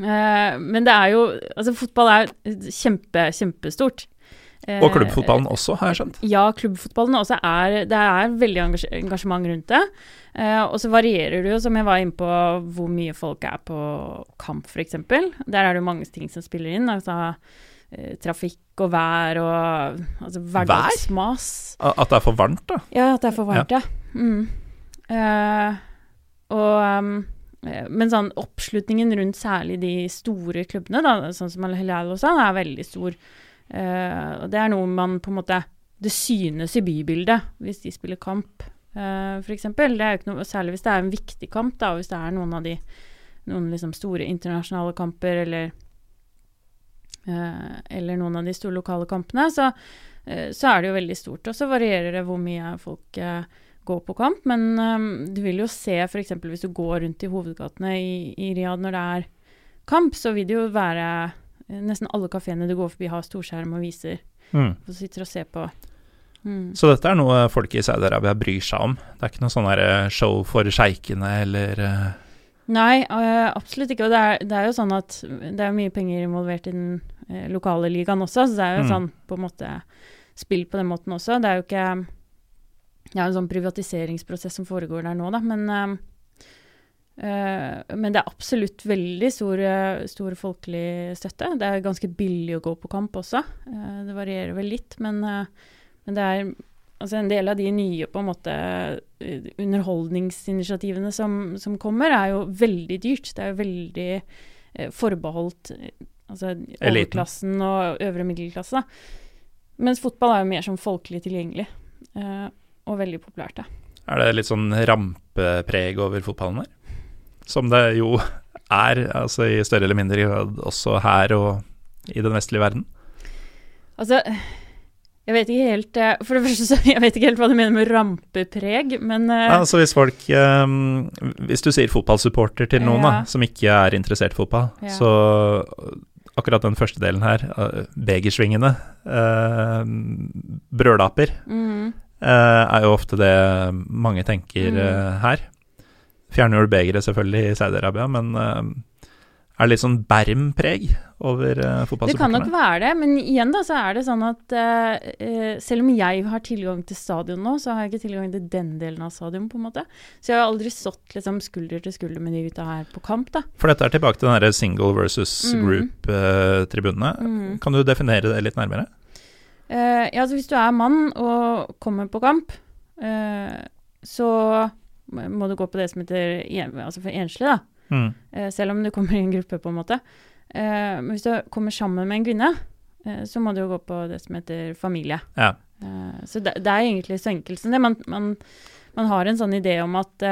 eh, Men det er jo Altså, fotball er kjempe, kjempestort. Uh, Og klubbfotballen også, har jeg skjønt. Ja, klubbfotballen også er Det er veldig engasj engasjement rundt det. Eh, og så varierer det jo, som jeg var inne på, hvor mye folk er på kamp, f.eks. Der er det jo mange ting som spiller inn. Altså eh, trafikk og vær og altså hverdagsmas. At det er for varmt, da. Ja, at det er for varmt, ja. Mm. Uh, og um, eh, Men sånn oppslutningen rundt særlig de store klubbene, da, sånn som Al-Hilal og sånn, er veldig stor. Uh, og det er noe man på en måte Det synes i bybildet hvis de spiller kamp, uh, f.eks. Det er jo ikke noe Særlig hvis det er en viktig kamp, da, og hvis det er noen av de noen liksom store internasjonale kamper eller eh, eller noen av de store lokale kampene, så, eh, så er det jo veldig stort. Og så varierer det hvor mye folk eh, går på kamp. Men eh, du vil jo se f.eks. hvis du går rundt i hovedgatene i, i Riyadh når det er kamp, så vil det jo være eh, Nesten alle kafeene du går forbi, har storskjerm og viser. Mm. Og sitter og ser på. Mm. Så dette er noe folk i Saudi-Arabia bryr seg om? Det er ikke noe sånn eh, show for sjeikene eller eh, Nei, eh, absolutt ikke. Og det er, det er jo sånn at det er mye penger involvert i den eh, lokale ligaen også, så det er jo Mm. sånn på en måte spill på den måten også. Det er jo ikke Det er en sånn privatiseringsprosess som foregår der nå, da, men eh, men det er absolutt veldig stor, stor folkelig støtte. Det er ganske billig å gå på kamp også. Det varierer vel litt, men, eh, men det er altså en del av de nye på en måte eh, underholdningsinitiativene som, som kommer, er jo veldig dyrt. Det er jo veldig eh, forbeholdt eh, altså overklassen og øvre middelklasse. Da. Mens fotball er jo mer sånn folkelig tilgjengelig, eh, og veldig populært. Da. Er det litt sånn rampepreg over fotballen her? Som det jo er, altså i større eller mindre grad også her og i den vestlige verden. Altså, jeg vet ikke helt eh, For det [laughs] første så jeg vet ikke helt hva du mener med rampepreg, men eh, Altså hvis folk um, Hvis du sier fotballsupporter til noen da, som ikke er interessert i fotball, Ja. så akkurat den første delen her, eh, begersvingene, uh, brølaper, mm, uh, er jo ofte det mange tenker eh, her. Fjerner jo begeret selvfølgelig i Saudi-Arabia, men eh, er det litt sånn berm-preg over uh, Det kan nok være det, men igjen da, så er det sånn at eh, selv om jeg har tilgang til stadion nå, så har jeg ikke tilgang til den delen av stadion, på en måte. Så jeg har aldri stått liksom skulder til skulder med de gutta her på kamp, da. For dette er tilbake til den derre single versus Mm. group-tribunene. Mm. Kan du definere det litt nærmere? Uh, ja, altså hvis du er mann og kommer på kamp, så må du gå på det som heter altså for enslige, da. Mm. Eh, selv om du kommer i en gruppe, på en måte. Eh, men hvis du kommer sammen med en kvinne, eh, så må du jo gå på det som heter familie. Ja. Så det, det er egentlig så enkelt som det. Man, man, man har en sånn idé om at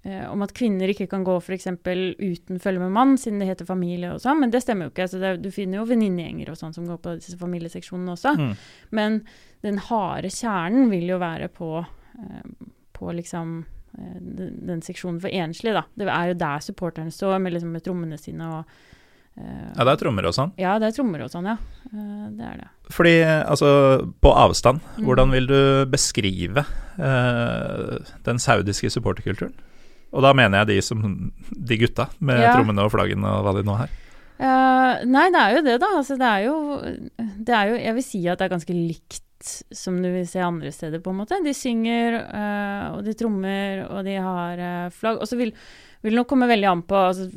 om at kvinner ikke kan gå f.eks. uten følge med mann, siden det heter familie og sånn, men det stemmer jo ikke. Altså det, du finner jo venninnegjenger og sånn som går på disse familieseksjonene også. Mm. Men den harde kjernen vil jo være på, på liksom den, den seksjonen for enslige, da. Det er jo der supporterne står med, liksom, med trommene sine og uh, Ja, det er trommer og sånn. ja, det er trommer og sånn, ja. Uh, det er det. Fordi, altså, på avstand, Mm. hvordan vil du beskrive uh, den saudiske supporterkulturen? Og da mener jeg de som De gutta med Ja. trommene og flaggene og hva de nå har. Eh, nei, det er jo det, da. Altså, det er jo, det er jo Jeg vil si at det er ganske likt som du vil se andre steder, på en måte. De synger, eh, og de trommer, og de har eh, flagg. Og så vil, vil det nok komme veldig an på altså,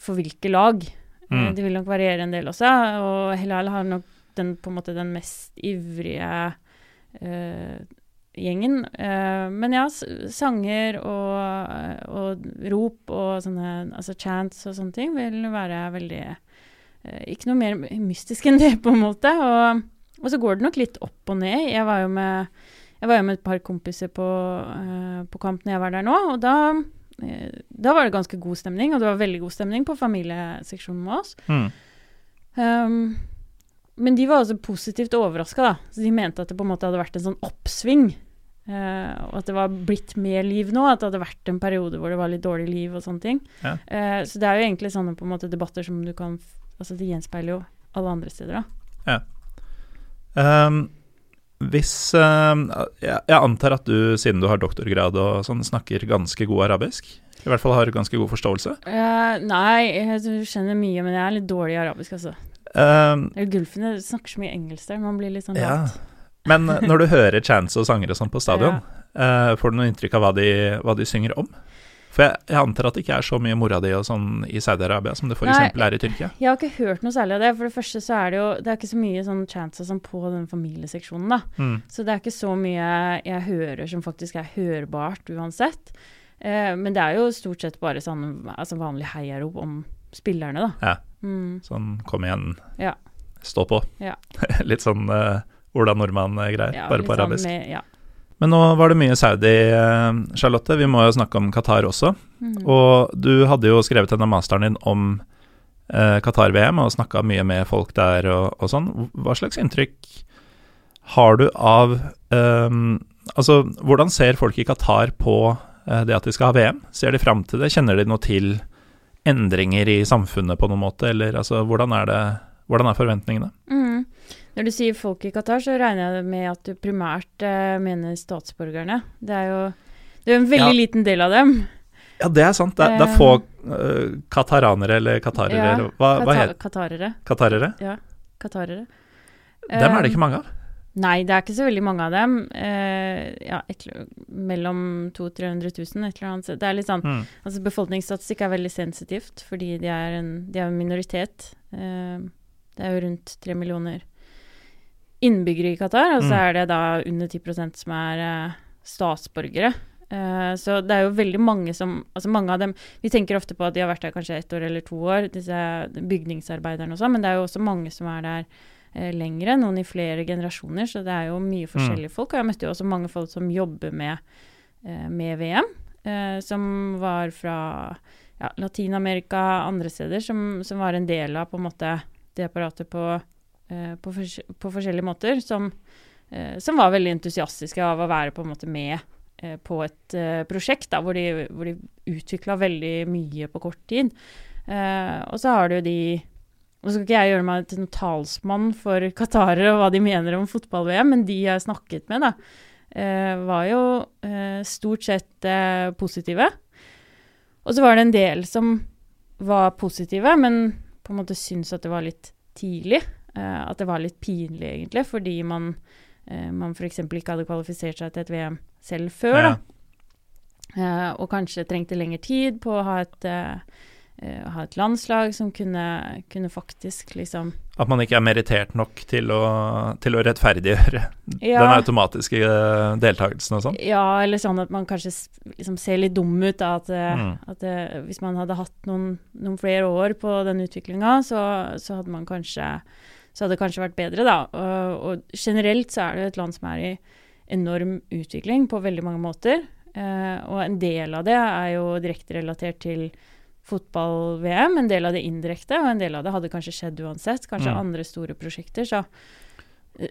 for hvilke lag. Mm. De vil nok variere en del også, og Helal har nok den, på en måte den mest ivrige eh, gjengen. Eh, men ja, sanger og, og rop og sånne altså chants og sånne ting vil være veldig eh, Ikke noe mer mystisk enn det, på en måte. Og, og så går det nok litt opp og ned. Jeg var jo med, jeg var jo med et par kompiser på, uh, på kamp når jeg var der nå, og da uh, da var det ganske god stemning, og det var veldig god stemning på familieseksjonen med oss. Mm. Um, men de var også positivt overraska, da. Så de mente at det på en måte hadde vært en sånn oppsving. Uh, og at det var blitt mer liv nå. At det hadde vært en periode hvor det var litt dårlig liv og sånne ting. Ja. Uh, så det er jo egentlig sånne på en måte debatter som du kan Altså de gjenspeiler jo alle andre steder, da. Ehm, hvis ehm, jeg, jeg antar at du, siden du har doktorgrad og sånn, snakker ganske god arabisk? I hvert fall har du ganske god forståelse? Uh, nei, jeg skjønner mye, men jeg er litt dårlig i arabisk, altså. Um, Eller Gulfene snakker så mye engelsk der, man blir litt sånn ja. Men når du hører chants og sangere sånn på stadion, [laughs] eh, får du noe inntrykk av hva de, hva de synger om? For jeg, jeg antar at det ikke er så mye mora di og sånn i Saudi-Arabia som det f.eks. Er i Tyrkia? Jeg har ikke hørt noe særlig av det. For det første så er det jo Det er ikke så mye sånn chances sånn på den familieseksjonen, da. Mm. Så det er ikke så mye jeg hører som faktisk er hørbart uansett. Eh, men det er jo stort sett bare sånn altså vanlig heiarop om spillerne, da. Ja. Mm. Sånn kom igjen, Ja. stå på. Ja. [laughs] Litt sånn uh, Ola Nordmann-greier, Ja, bare litt arabisk. sånn med- ja. Men nå var det mye Saudi, eh, Charlotte. Vi må jo snakke om Qatar også. Mm. Og du hadde jo skrevet denne masteren din om eh, Qatar-VM og snakka mye med folk der og, og sånn. Hva slags inntrykk har du av ehm, Altså, hvordan ser folk i Qatar på eh, det at de skal ha VM? Ser de fram til det? Kjenner de noe til endringer i samfunnet på noen måte, eller altså, hvordan er det Hvordan er forventningene? Mm. Når du sier folk i Qatar, så regner jeg med at du primært eh, mener statsborgerne. Det er jo det er en veldig Ja. liten del av dem. Ja, det er sant. Det, det er få uh, qataranere eller qatarere, Ja, eller hva, hva heter Qatarere. Qatarere? Qatarere. Dem er det Um, ikke mange av. Nei, det er ikke så veldig mange av dem. Eh, ja, et, mellom 200 000-300 000, et eller annet. Det er litt sånn Mm. Altså befolkningsstatistikk er veldig sensitivt, fordi de er en, de er en minoritet. Eh, det er jo rundt tre millioner innbyggere i Qatar, og så Mm. er det da under 10% som er eh, statsborgere. Uh, så det er jo veldig mange som Altså mange av dem Vi tenker ofte på at de har vært der kanskje ett år eller to år, disse bygningsarbeiderne og sånn, men det er jo også mange som er der eh, lengre, noen i flere generasjoner, så det er jo mye forskjellige folk. Og jeg møtte jo også mange folk som jobber med, med VM, eh, som var fra ja, Latin-Amerika, andre steder, som, som var en del av på en måte det apparatet på, på, fors på forskjellige måter, som, eh, som var veldig entusiastiske av å være på en måte med eh, på et eh, prosjekt da, hvor de, hvor de utvikla veldig mye på kort tid. Eh, og så har du jo de Nå skal ikke jeg gjøre meg til noen talsmann for qatarere og hva de mener om fotball-VM, men de jeg snakket med, da, eh, var jo eh, stort sett eh, positive. Og så var det en del som var positive, men på en måte syntes at det var litt tidlig. Eh, at det var litt pinlig, egentlig, fordi man, uh, man f.eks. ikke hadde kvalifisert seg til et VM selv før. Ja. da. Eh, og kanskje trengte lengre tid på å ha et, eh, ha et landslag som kunne, kunne faktisk liksom At man ikke er merittert nok til å, til å rettferdiggjøre Ja. den automatiske deltakelsen og sånn. Ja, eller sånn at man kanskje liksom ser litt dum ut. Da, at Mm. at hvis man hadde hatt noen, noen flere år på den utviklinga, så, så hadde man kanskje så hadde det kanskje vært bedre, da. Og, og generelt så er det et land som er i enorm utvikling på veldig mange måter. Eh, og en del av det er jo direkte relatert til fotball-VM, en del av det indirekte, og en del av det hadde kanskje skjedd uansett. Kanskje Mm. andre store prosjekter. Så,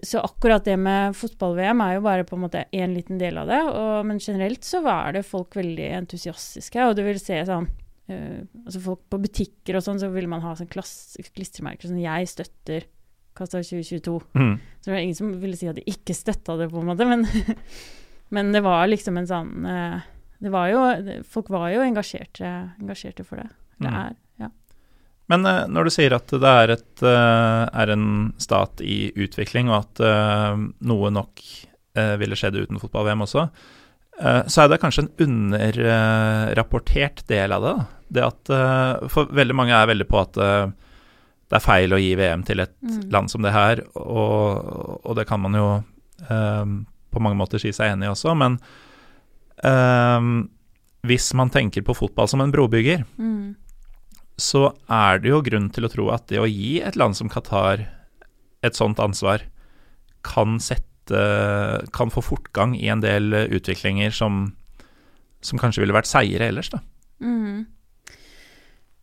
så akkurat det med fotball-VM er jo bare på en måte én liten del av det. Og, men generelt så var det folk veldig entusiastiske, og du vil se sånn uh, altså folk på butikker og sånn, så vil man ha sånn klistremerker sånn 'Jeg støtter Qatar 2022'. Mm. Så det var ingen som ville si at de ikke støtta det, på en måte, men, [laughs] men det var liksom en sånn eh, det var jo, Folk var jo engasjerte, engasjerte for det. Det Mm. er, ja. Men eh, når du sier at det er, et, eh, er en stat i utvikling, og at noe nok ville skjedd uten fotball-VM også, så er det kanskje en underrapportert del av det. Det at, for veldig mange er veldig på at det er feil å gi VM til et Mm. land som det her, og, og det kan man jo um, på mange måter si seg enig i også, men um, hvis man tenker på fotball som en brobygger, Mm. så er det jo grunn til å tro at det å gi et land som Qatar et sånt ansvar, kan sette Kan få fortgang i en del utviklinger som, som kanskje ville vært seire ellers, da. Mhm.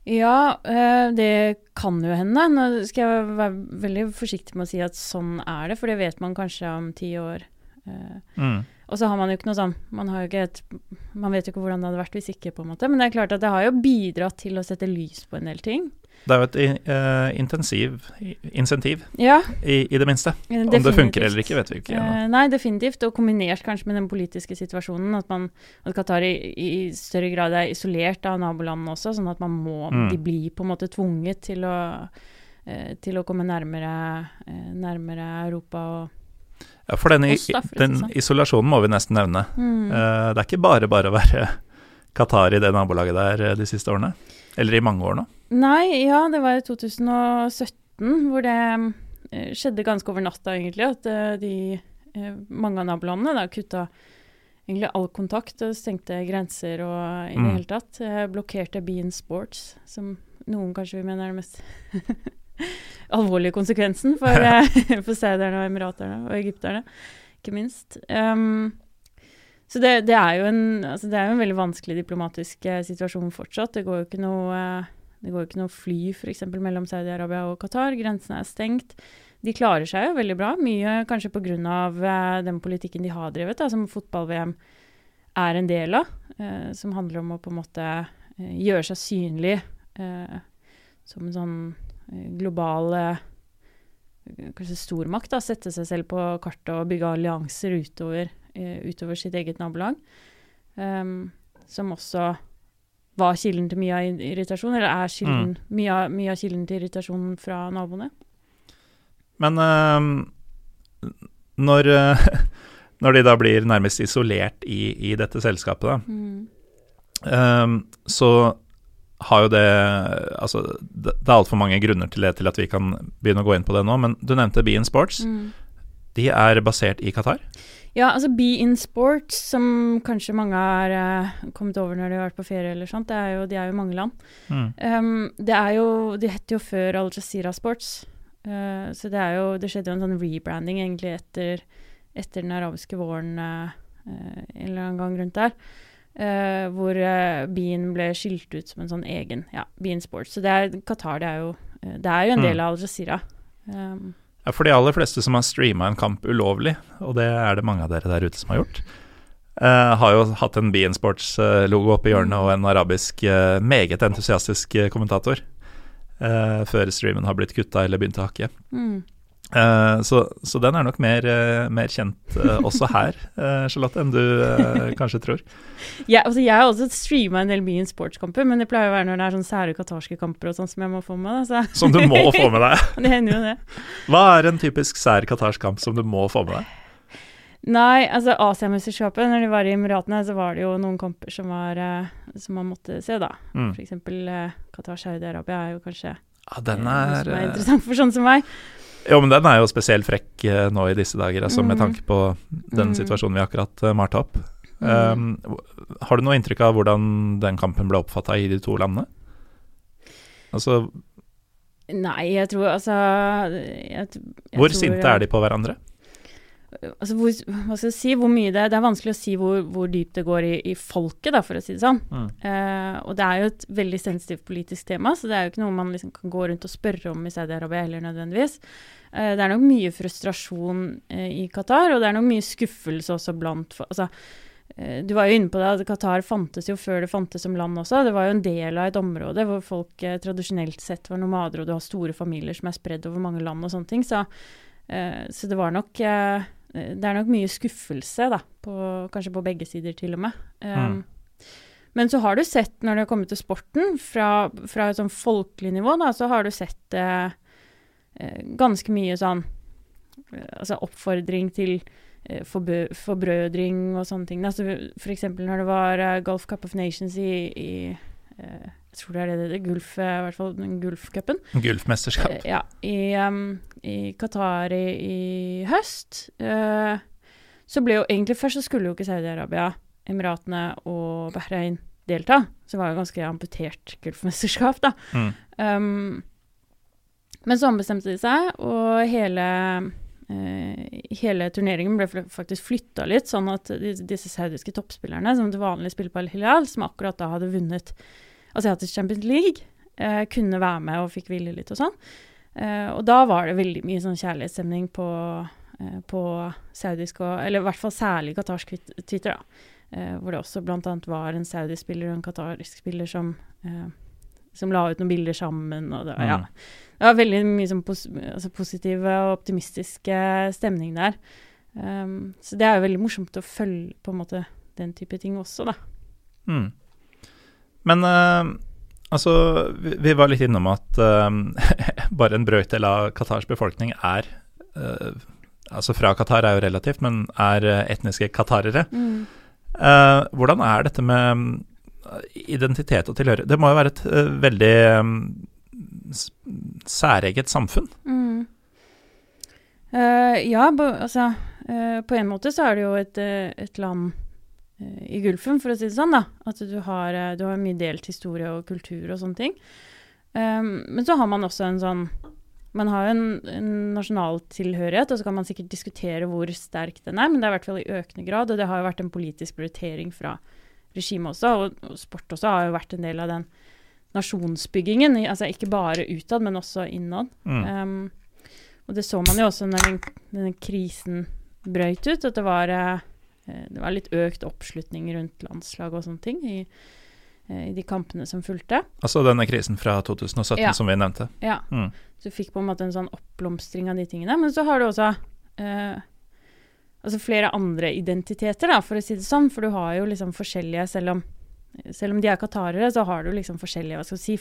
Ja, eh, det kan jo hende. Nå skal jeg være veldig forsiktig med å si at sånn er det, for det vet man kanskje om ti år. Eh, Mm. Og så har man jo ikke noe sånn Man, et, man vet jo ikke hvordan det hadde vært hvis ikke, på en måte. Men det er klart at det har jo bidratt til å sette lys på en del ting. Det er jo et uh, intensiv insentiv, Ja, i, i det minste. Om det definitivt. funker eller ikke, vet vi ikke. Eh, nei, definitivt. Og kombinert kanskje med den politiske situasjonen. At, man, at Qatar i, i større grad er isolert av nabolandene også, sånn at man må Mm. De blir på en måte tvunget til å, uh, til å komme nærmere, nærmere Europa og Ja, for den, oss, da, for den sånn. isolasjonen må vi nesten nevne. mm. Det er ikke bare bare å være Qatar i det nabolaget der de siste årene. Eller i mange år nå. Nei, ja, det var i 2017 hvor det eh, skjedde ganske over natta, egentlig. At eh, de, eh, mange av nabolandene da kutta egentlig all kontakt og stengte grenser og i det Mm. hele tatt. blokkerte Bean Sports, som noen kanskje vil mene er den mest [laughs] alvorlige konsekvensen for, [laughs] [laughs] for saudierne og emiraterne og egypterne, ikke minst. Um, så det, det, er jo en, altså det er jo en veldig vanskelig diplomatisk eh, situasjon fortsatt. Det går jo ikke noe, eh, det går jo ikke noe fly f.eks. mellom Saudi-Arabia og Qatar. Grensene er stengt. De klarer seg jo veldig bra, mye kanskje pga. Eh, den politikken de har drevet, da, som fotball-VM er en del av. Eh, som handler om å på en måte eh, gjøre seg synlig som en sånn global kanskje stormakt. da, Sette seg selv på kartet og bygge allianser utover, utover sitt eget nabolag. Um, som også var kilden til mye av irritasjon, eller er kilden, mye, av, mye av kilden til irritasjon fra naboene. Men eh, når, eh, [laughs] når de da blir nærmest isolert i, i dette selskapet, da, Mm. eh, så har jo det Altså, det, det er altfor mange grunner til det til at vi kan begynne å gå inn på det nå, men du nevnte Bean Sports. Mm. De er basert i Qatar. Ja, altså Be In Sports, som kanskje mange har uh, kommet over når de har vært på ferie eller sånt, det er jo, de er jo mange land. Mm. Um, det er jo, De het jo før Al Jazeera Sports, uh, så det jo, det skjedde jo en sånn rebranding egentlig etter, etter den arabiske våren eh, en eller annen gang rundt der. Uh, hvor uh, Bean ble skilt ut som en sånn egen ja, Bean Sports. Så det er, Qatar det er jo, det er jo en Mm. del av Al Jazeera. Um, Ja, for de aller fleste som har streama en kamp ulovlig, og det er det mange av dere der ute som har gjort, uh, har jo hatt en Bean Sports-logo oppe i hjørnet og en arabisk, uh, meget entusiastisk eh, kommentator. uh, før streamen har blitt kutta eller begynt å hakke. mm. Eh, så, så den er nok mer, eh, mer kjent uh, også her, Charlotte, enn du kanskje tror. Ja, altså jeg har også streama en del mye i sportskampet men det pleier å være når det er sånn sære qatarske kamper og sånn som jeg må få med. meg. Som du må få med deg. [laughs] det hender jo det. Hva er en typisk sær qatarsk kamp som du må få med deg? Nei, altså Asiamesterskapet, når de var i Emiratene, så var det jo noen kamper som, var, som man måtte se, da. Mm. Eh, Qatar-Saudi-Arabia er jo kanskje Ja, den eh, noe er, som er interessant for sånne som meg. Jo, men den er jo spesielt frekk eh, nå i disse dager, altså med Mm. tanke på den Mm. situasjonen vi akkurat uh, malte opp. Um, har du noe inntrykk av hvordan den kampen ble oppfatta i de to landene? Altså, Nei, jeg tror altså jeg, jeg hvor tror, sinte er de på hverandre? Altså, hvor, hva skal jeg si, hvor mye det Det er vanskelig å si hvor, hvor dypt det går i, i folket, da, for å si det sånn. Mm. Uh, og det er jo et veldig sensitivt politisk tema, så det er jo ikke noe man liksom kan gå rundt og spørre om i Saudi-Arabia heller, nødvendigvis. Uh, det er nok mye frustrasjon uh, i Qatar, og det er nok mye skuffelse også blant Altså, du var jo inne på det, at Qatar fantes jo før det fantes som land også. Det var jo en del av et område hvor folk tradisjonelt sett var nomader, og du har store familier som er spredd over mange land og sånne ting. Så, så det var nok Det er nok mye skuffelse, da, på, kanskje på begge sider til og med. Um, Mm. Men så har du sett, når det har kommet til sporten, fra, fra et sånn folkelig nivå, da, så har du sett eh, eh, ganske mye sånn eh, Altså oppfordring til eh, forbø- forbrødring og sånne ting. Altså, for eksempel når det var eh, Golf Cup of Nations i, i eh, Jeg tror det er det det. Gulf, eh, i hvert fall Gulfcupen. Gulfmesterskap. Eh, ja, i, um, i Qatar i, i høst. Uh, så ble jo egentlig Først så skulle jo ikke Saudi-Arabia, Emiratene og Bahrain delta. Så det var jo ganske amputert gulfmesterskap, da. Mm. Um, men så ombestemte de seg, og hele, Uh, hele turneringen ble faktisk flytta litt, sånn at de, disse saudiske toppspillerne, som til vanlig spiller på Al-Hilal, som akkurat da hadde vunnet Asiatisk Champions League, eh, kunne være med og fikk hvile litt og sånn. Eh, og da var det veldig mye sånn kjærlighetsstemning på, eh, på saudisk og Eller i hvert fall særlig qatarsk Twitter, da. Eh, hvor det også bl.a. var en saudisk spiller og en qatarisk spiller som, eh, som la ut noen bilder sammen. Og det, ja. Mm. det var veldig mye sånn pos altså positiv og optimistisk eh, stemning der. Um, så det er jo veldig morsomt å følge på en måte den type ting også, da. Mm. Men eh, altså, vi, var litt innom at eh, [laughs] bare en brøkdel av Qatars befolkning er eh, Altså fra Qatar er jo relativt, men er etniske qatarere. Eh, hvordan er dette med mm, identitet og tilhørighet? Det må jo være et veldig mm, særeget samfunn. Mm. Uh, ja, altså uh, På en måte så er det jo et, et land i Gulfen, for å si det sånn, da. At du har, eh, du har mye delt historie og kultur og sånne ting. Um, men så har man også en sånn Man har en, en nasjonal tilhørighet, og så kan man sikkert diskutere hvor sterk den er, men det er i hvert fall i økende grad, og det har jo vært en politisk prioritering fra regimet også, og, og sport også har jo vært en del av den nasjonsbyggingen, altså ikke bare utad, men også innad. Mm. Um, og det så man jo også når den, denne krisen brøyt ut, at det var, eh, det var litt økt oppslutning rundt landslaget og sånne ting i, eh, i de kampene som fulgte. Altså denne krisen fra 2017 Ja. som vi nevnte. Ja, Mm. så du fikk på en måte en sånn oppblomstring av de tingene. Men så har du også eh, altså flere andre identiteter, da, for å si det sånn. For du har jo liksom forskjellige, selv om, selv om de er qatarere, så har du liksom forskjellige hva skal si,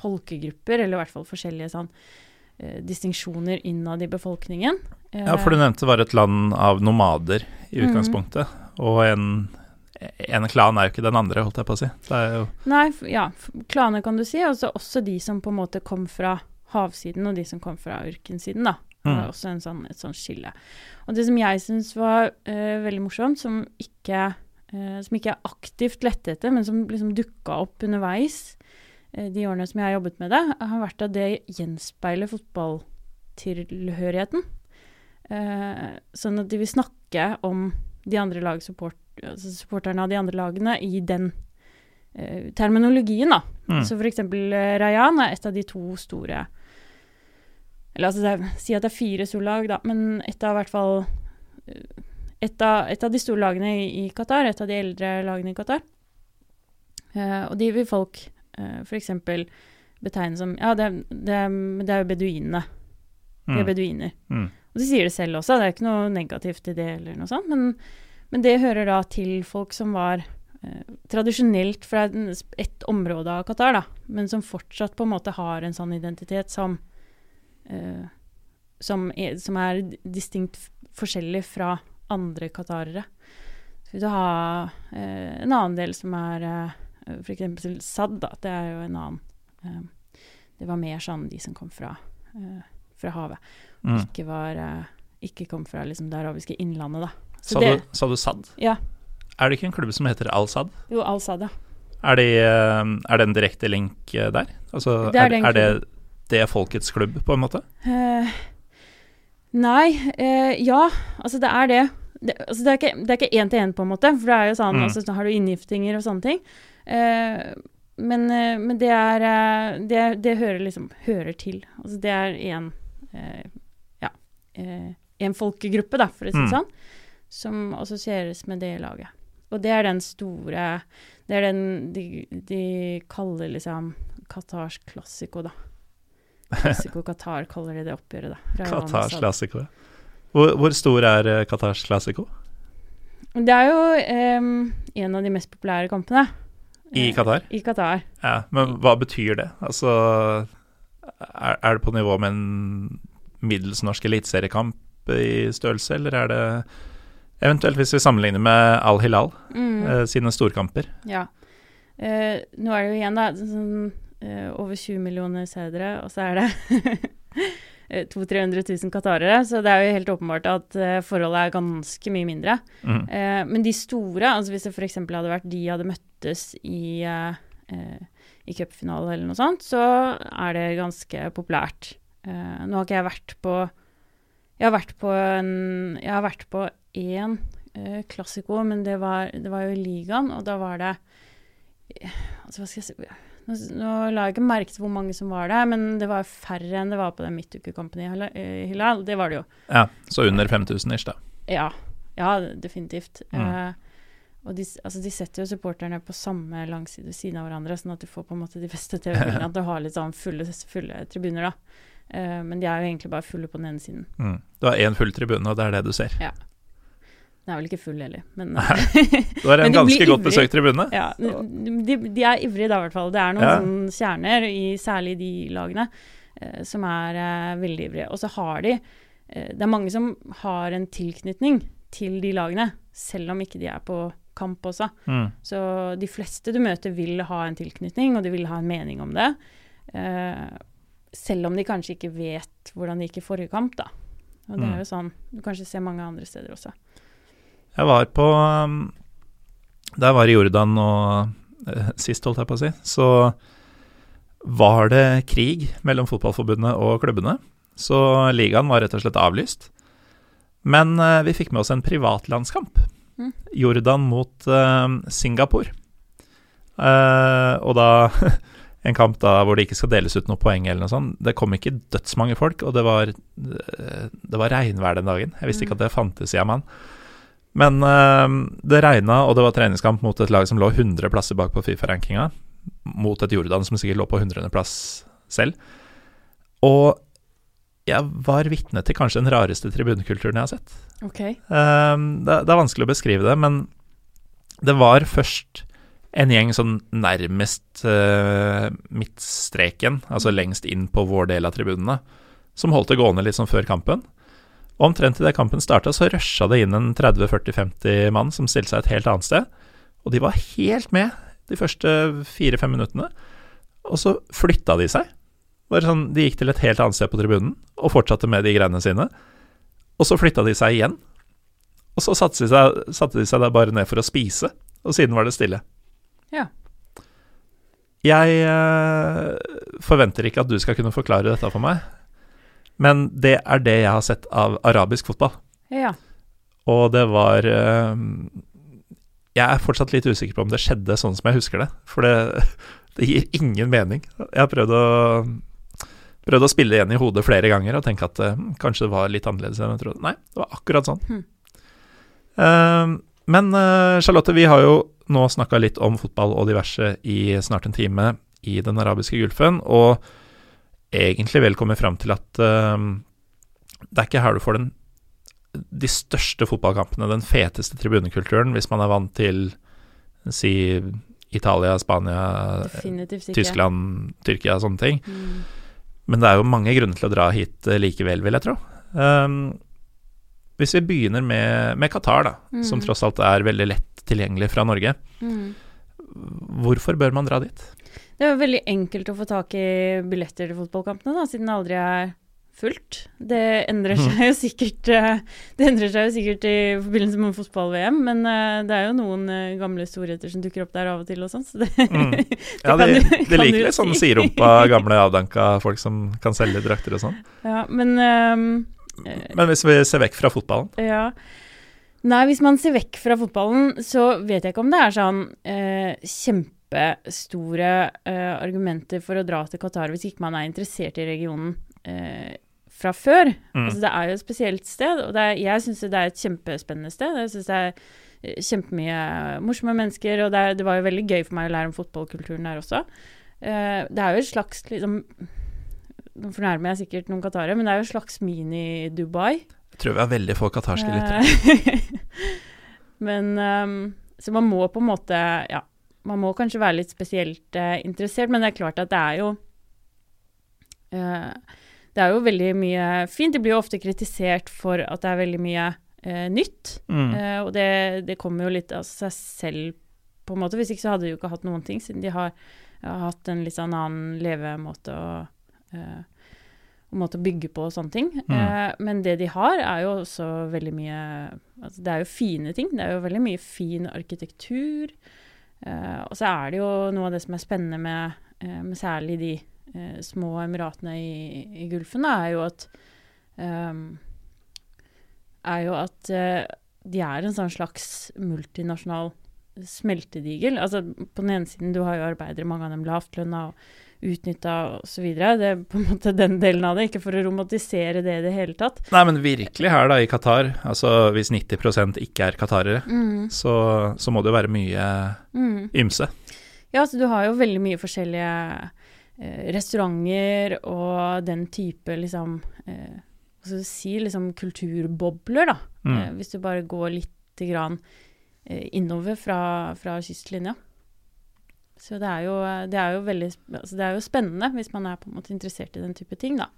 folkegrupper, eller i hvert fall forskjellige sånn eh, distinksjoner innad i befolkningen. Eh, Ja, for du nevnte det var et land av nomader i utgangspunktet. utgangspunktet, og en, en klan er jo ikke den andre, holdt jeg på å si. Er Nei, ja, klaner kan du si, og så også de som på en måte kom fra havsiden, og de som kom fra ørkensiden, da. Det var Mm. også en sånn, et sånt skille. Og det som jeg syns var uh, veldig morsomt, som ikke, uh, som ikke er aktivt lett etter, men som liksom dukka opp underveis eh, de årene som jeg har jobbet med det, har vært at det gjenspeiler fotballtilhørigheten. Eh, sånn at de vil snakke om de andre lag support, altså supporterne av de andre lagene i den eh, terminologien, da. mm. Så for eksempel eh, Rayan er et av de to store Eller altså, det er, si at det er fire store lag, da, men et av hvert fall eh, et av, et av de store lagene i, i Qatar, et av de eldre lagene i Qatar. Eh, og de vil folk uh, f.eks. betegne som Ja, det, det, det er jo beduinene. De er Mm. beduiner. Mm. Og de sier det selv også, det er ikke noe negativt i det eller noe sånt, men, men det hører da til folk som var eh, tradisjonelt fra ett et område av Qatar, da, men som fortsatt på en måte har en sånn identitet som eh, som, er, som er distinkt forskjellig fra andre qatarere. Så vil du ha eh, en annen del som er eh, for eksempel Sad, da, det er jo en annen eh, Det var mer sånn de som kom fra, eh, fra havet Mm. ikke var eh, Ikke kom fra liksom det arabiske innlandet, da. Så Sa, det, du, sa du Sad? Ja. Er det ikke en klubb som heter Al-Sad? Jo, Al-Sad, ja. Er, de, eh, er det en direkte link eh, der? Altså, Det er er, er det det folkets klubb, på en måte? Uh, nei, Uh, ja, altså det er det. det altså det er ikke- det én-til-én, på en måte, for det er jo sånn, Mm. altså, så har du inngiftinger og sånne ting. Eh, men, eh, men det er eh, det, det hører liksom hører til. Altså det er én eh, Ja, en folkegruppe, da, for å si det Mm. sånn, som assosieres med det laget. Og det er den store Det er den de, de kaller liksom Qatars klassiko, da. Klassiko Qatar kaller de det oppgjøret, da. Qatars klassiko. Hvor, hvor stor er Qatars klassiko? Det er jo eh, en av de mest populære kampene. I eh, Qatar? I Qatar. Ja, men hva betyr det? Altså, er, er det på nivå med en middels norsk eliteseriekamp i størrelse, eller er det eventuelt hvis vi sammenligner med Al-Hilal Mm, eh, sine storkamper? ja. Eh, nå er det jo igjen, da, sånn eh, over 20 millioner seere, og så er det [laughs] 200 000-300 000 qatarere. Så det er jo helt åpenbart at eh, forholdet er ganske mye mindre. Mm. Eh, men de store, altså hvis det f.eks. hadde vært de hadde møttes i, eh, eh, i cupfinale eller noe sånt, så er det ganske populært. Eh, nå har ikke jeg vært på Jeg har vært på en Jeg har vært på én eh, klassiko, men det var, det var jo i ligaen, og da var det eh, Altså, hva skal jeg si nå, nå la jeg ikke merke til hvor mange som var der, men det var færre enn det var på den midtukekampen i Hilal. Det var det jo. Ja, så under 5000 ish, da. Ja, ja definitivt. Mm. Eh, og de, altså, de setter jo supporterne på samme langside ved siden av hverandre, sånn at du får på en måte de beste TV-bildene. At du har litt sånn fulle, fulle tribuner, da. Eh, men de er jo egentlig bare fulle på den ene siden. Mm. Du har én full tribune, og det er det du ser. Den er vel ikke full heller, men. [laughs] Du har en ganske godt besøkt tribune. Ja, de, de er ivrige da, i hvert fall. Det er noen Ja. sånne kjerner, i, særlig de lagene, eh, som er eh, veldig ivrige. Og så har de eh, Det er mange som har en tilknytning til de lagene, selv om ikke de er på kamp også. Mm. Så de fleste du møter, vil ha en tilknytning, og de vil ha en mening om det. Eh, selv om de kanskje ikke vet hvordan det gikk i forrige kamp, da. Og det Mm. er jo sånn du kanskje ser mange andre steder også. Jeg var på um, Da jeg var i Jordan og eh, sist, holdt jeg på å si, så var det krig mellom fotballforbundet og klubbene. Så ligaen var rett og slett avlyst. Men eh, vi fikk med oss en privatlandskamp. Mm. Jordan mot eh, Singapore. Og da [laughs] en kamp da hvor det ikke skal deles ut noe poeng eller noe sånt. Det kom ikke dødsmange folk, og det var, det var regnvær den dagen. Jeg visste ikke at det fantes i Amman. Men eh, det regna, og det var treningskamp mot et lag som lå 100 plasser bak på Fifa-rankinga. Mot et Jordan som sikkert lå på 100. plass selv. Og jeg var vitne til kanskje den rareste tribunekulturen jeg har sett. Ok. Eh, det, det er vanskelig å beskrive det, men det var først en gjeng sånn nærmest eh, midtstreken, altså lengst inn på vår del av tribunene, som holdt det gående litt sånn før kampen. Og omtrent idet kampen starta, så rusha det inn en 30-40-50 mann som stilte seg et helt annet sted. Og de var helt med de første fire-fem minuttene. Og så flytta de seg. Bare sånn, De gikk til et helt annet sted på tribunen og fortsatte med de greiene sine. Og så flytta de seg igjen. Og så satte de seg, satte de seg der bare ned for å spise, og siden var det stille. Ja. Jeg eh, forventer ikke at du skal kunne forklare dette for meg, men det er det jeg har sett av arabisk fotball. Ja. Og det var eh, Jeg er fortsatt litt usikker på om det skjedde sånn som jeg husker det. For det, [laughs] det gir ingen mening. Jeg har prøvd å, prøvd å spille igjen i hodet flere ganger og tenke at eh, kanskje det var litt annerledes enn jeg trodde. Nei, det var akkurat sånn. Hmm. Uh, men uh, Charlotte, vi har jo nå snakka litt om fotball og diverse i snart en time i den arabiske gulfen, og egentlig vel kommet fram til at uh, det er ikke her du får den de største fotballkampene, den feteste tribunekulturen, hvis man er vant til si Italia, Spania, Tyskland, Tyrkia, og sånne ting. Mm. Men det er jo mange grunner til å dra hit eh, likevel, vil jeg tro. Um, hvis vi begynner med, med Qatar, da, Mm. som tross alt er veldig lett tilgjengelig fra Norge. Mm. Hvorfor bør man dra dit? Det er jo veldig enkelt å få tak i billetter til fotballkampene, da, siden det aldri er fullt. Det endrer Mhm. seg jo sikkert eh, Det endrer seg jo sikkert i forbindelse med fotball-VM, men eh, det er jo noen eh, gamle storheter som dukker opp der av og til og sånn, så det, [laughs] Mm. Ja, det, de, de liker litt sånn siderumpa, gamle, avdanka folk som kan selge drakter og sånn. Ja, men eh, Men hvis vi ser vekk fra fotballen Ja. Nei, hvis man ser vekk fra fotballen, så vet jeg ikke om det er sånn eh, kjempestore uh, argumenter for å dra til Qatar hvis ikke man er interessert i regionen uh, fra før. Mm. Altså, det er jo et spesielt sted, og er, jeg syns det er et kjempespennende sted. Jeg syns det er eh, kjempemye morsomme mennesker, og det, er, det var jo veldig gøy for meg å lære om fotballkulturen der også. Uh, det er jo et slags liksom Nå fornærmer jeg sikkert noen qatarere, men det er jo et slags mini-Dubai. Jeg tror vi har veldig få qatarske lyttere. Eh, [laughs] men um, Så man må på en måte Ja, man må kanskje være litt spesielt uh, interessert, men det er klart at det er jo uh, Det er jo veldig mye fint. Det blir jo ofte kritisert for at det er veldig mye uh, nytt. Mm. Og det, det kommer jo litt av seg selv på en måte. Hvis ikke så hadde de jo ikke hatt noen ting, siden de har, har hatt en litt sånn annen levemåte og og måte å bygge på og sånne ting. Mm. Eh, men det de har, er jo også veldig mye altså Det er jo fine ting. Det er jo veldig mye fin arkitektur. Eh, og så er det jo noe av det som er spennende med, eh, med særlig de eh, små emiratene i, i Gulfen, da, er jo at um, er jo at uh, de er en sånn slags multinasjonal smeltedigel. Altså, på den ene siden, du har jo arbeidere, mange av dem lavtlønna og utnytta osv. Det er på en måte den delen av det, ikke for å romantisere det i det hele tatt. Nei, men virkelig her da i Qatar, altså hvis 90% ikke er qatarere, så, så må det jo være mye Mm. ymse. Ja, altså du har jo veldig mye forskjellige eh, restauranter og den type liksom eh, Hva skal du si liksom kulturbobler, da. Mm. Eh, hvis du bare går lite grann eh, innover fra, fra kystlinja. Så det er jo, det er jo veldig altså Det er jo spennende hvis man er på en måte interessert i den type ting, da.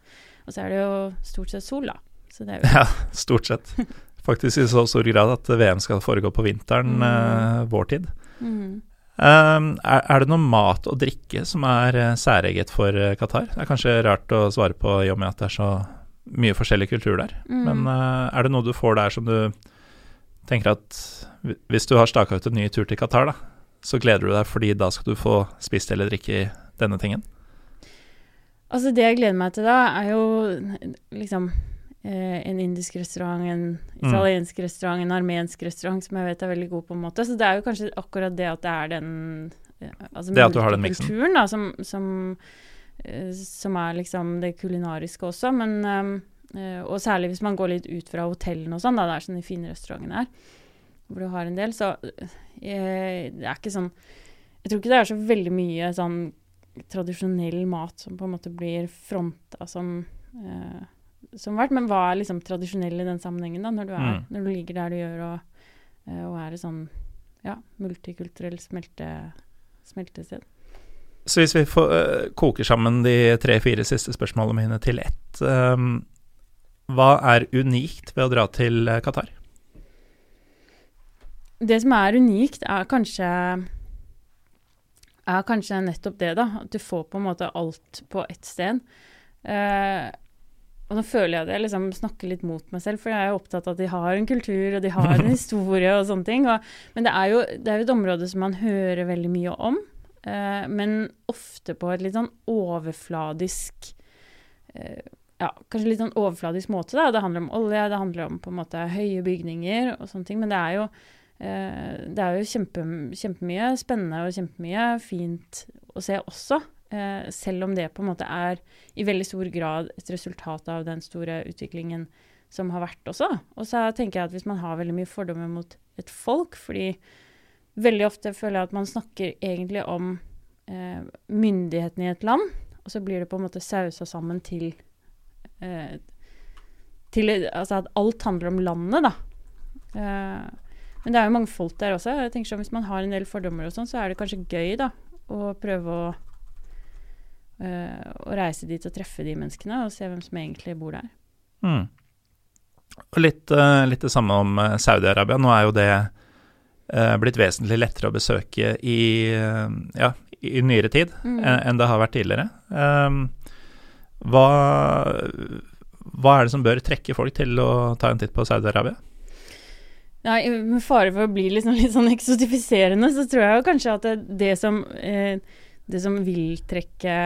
Og så er det jo stort sett sol, da. Så det er jo Ja, stort sett. Faktisk i så stor grad at VM skal foregå på vinteren, Mm. eh, vår tid. mm. Um, er, er det noe mat og drikke som er eh, særeget for eh, Qatar? Det er kanskje rart å svare på i og med at det er så mye forskjellig kultur der. Mm. Men uh, er det noe du får der som du tenker at hvis du har staka ut en ny tur til Qatar, da, så gleder du deg fordi da skal du få spist eller drikke denne tingen? Altså, det jeg gleder meg til da, er jo liksom eh, en indisk restaurant, en Mm. italiensk restaurant, en armensk restaurant, som jeg vet er veldig god på en måte. Så det er jo kanskje akkurat det at det er den eh, altså Det at du har den miksen. da, som, som, eh, som er liksom det kulinariske også. Men eh, Og særlig hvis man går litt ut fra hotellene og sånn, da. Det er sånn de fine restaurantene her, hvor du har en del. Så det er ikke sånn Jeg tror ikke det er så veldig mye sånn tradisjonell mat som på en måte blir fronta som uh, som vært, men hva er liksom tradisjonell i den sammenhengen, da, når du, er, Mm. når du ligger der du gjør og, uh, og er et sånn ja, multikulturelt smelte, smeltested? Så hvis vi får, uh, koker sammen de tre-fire siste spørsmålene mine til ett um, Hva er unikt ved å dra til eh, Qatar? Det som er unikt, er kanskje er kanskje nettopp det, da. At du får på en måte alt på ett sted. Eh, og nå føler jeg at jeg liksom snakker litt mot meg selv, for jeg er jo opptatt av at de har en kultur, og de har en [laughs] historie og sånne ting. Og, men det er, jo, det er jo et område som man hører veldig mye om, eh, men ofte på et litt sånn overfladisk eh, ja, kanskje litt sånn overfladisk måte. da. Det handler om olje, det handler om på en måte høye bygninger og sånne ting. Men det er jo, det er jo kjempe, kjempemye spennende og kjempemye fint å se også. Eh, selv om det på en måte er i veldig stor grad et resultat av den store utviklingen som har vært også. Og så tenker jeg at hvis man har veldig mye fordommer mot et folk, fordi veldig ofte føler jeg at man snakker egentlig om eh, myndighetene i et land, og så blir det på en måte sausa sammen til eh, til altså at alt handler om landet, da. Eh, men det er jo mange folk der også. Jeg tenker sånn, Hvis man har en del fordommer, og sånn, så er det kanskje gøy da, å prøve å, øh, å reise dit og treffe de menneskene, og se hvem som egentlig bor der. Mm. Og litt, eh, litt det samme om eh, Saudi-Arabia. Nå er jo det eh, blitt vesentlig lettere å besøke i, ja, i nyere tid Mm. enn det har vært tidligere. Um, hva, hva er det som bør trekke folk til å ta en titt på Saudi-Arabia? Nei, med fare for å bli liksom [laughs] litt sånn eksotifiserende, så tror jeg jo kanskje at det, det som eh, Det som vil trekke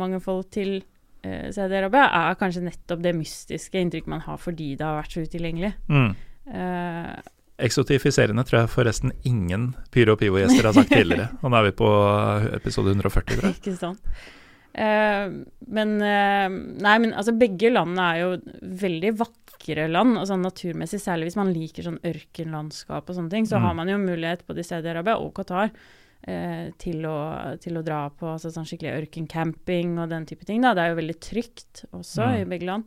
mange folk til eh, Saudi-Arabia, er kanskje nettopp det mystiske inntrykket man har fordi det har vært så utilgjengelig. Mm. Eh, Eksotifiserende tror jeg forresten ingen Pyro og Pivo-gjester har sagt tidligere. Og [laughs] nå er vi på episode 140, tror jeg. ikke sant. Eh, men eh, Nei, men altså begge landene er jo veldig vakre land, og sånn naturmessig, særlig hvis man liker sånn ørkenlandskap og sånne ting, så Mm. har man jo mulighet både i Saudi-Arabia og Qatar eh, til, å, til å dra på altså, sånn skikkelig ørkencamping og den type ting. Da. Det er jo veldig trygt også Mm. i begge land.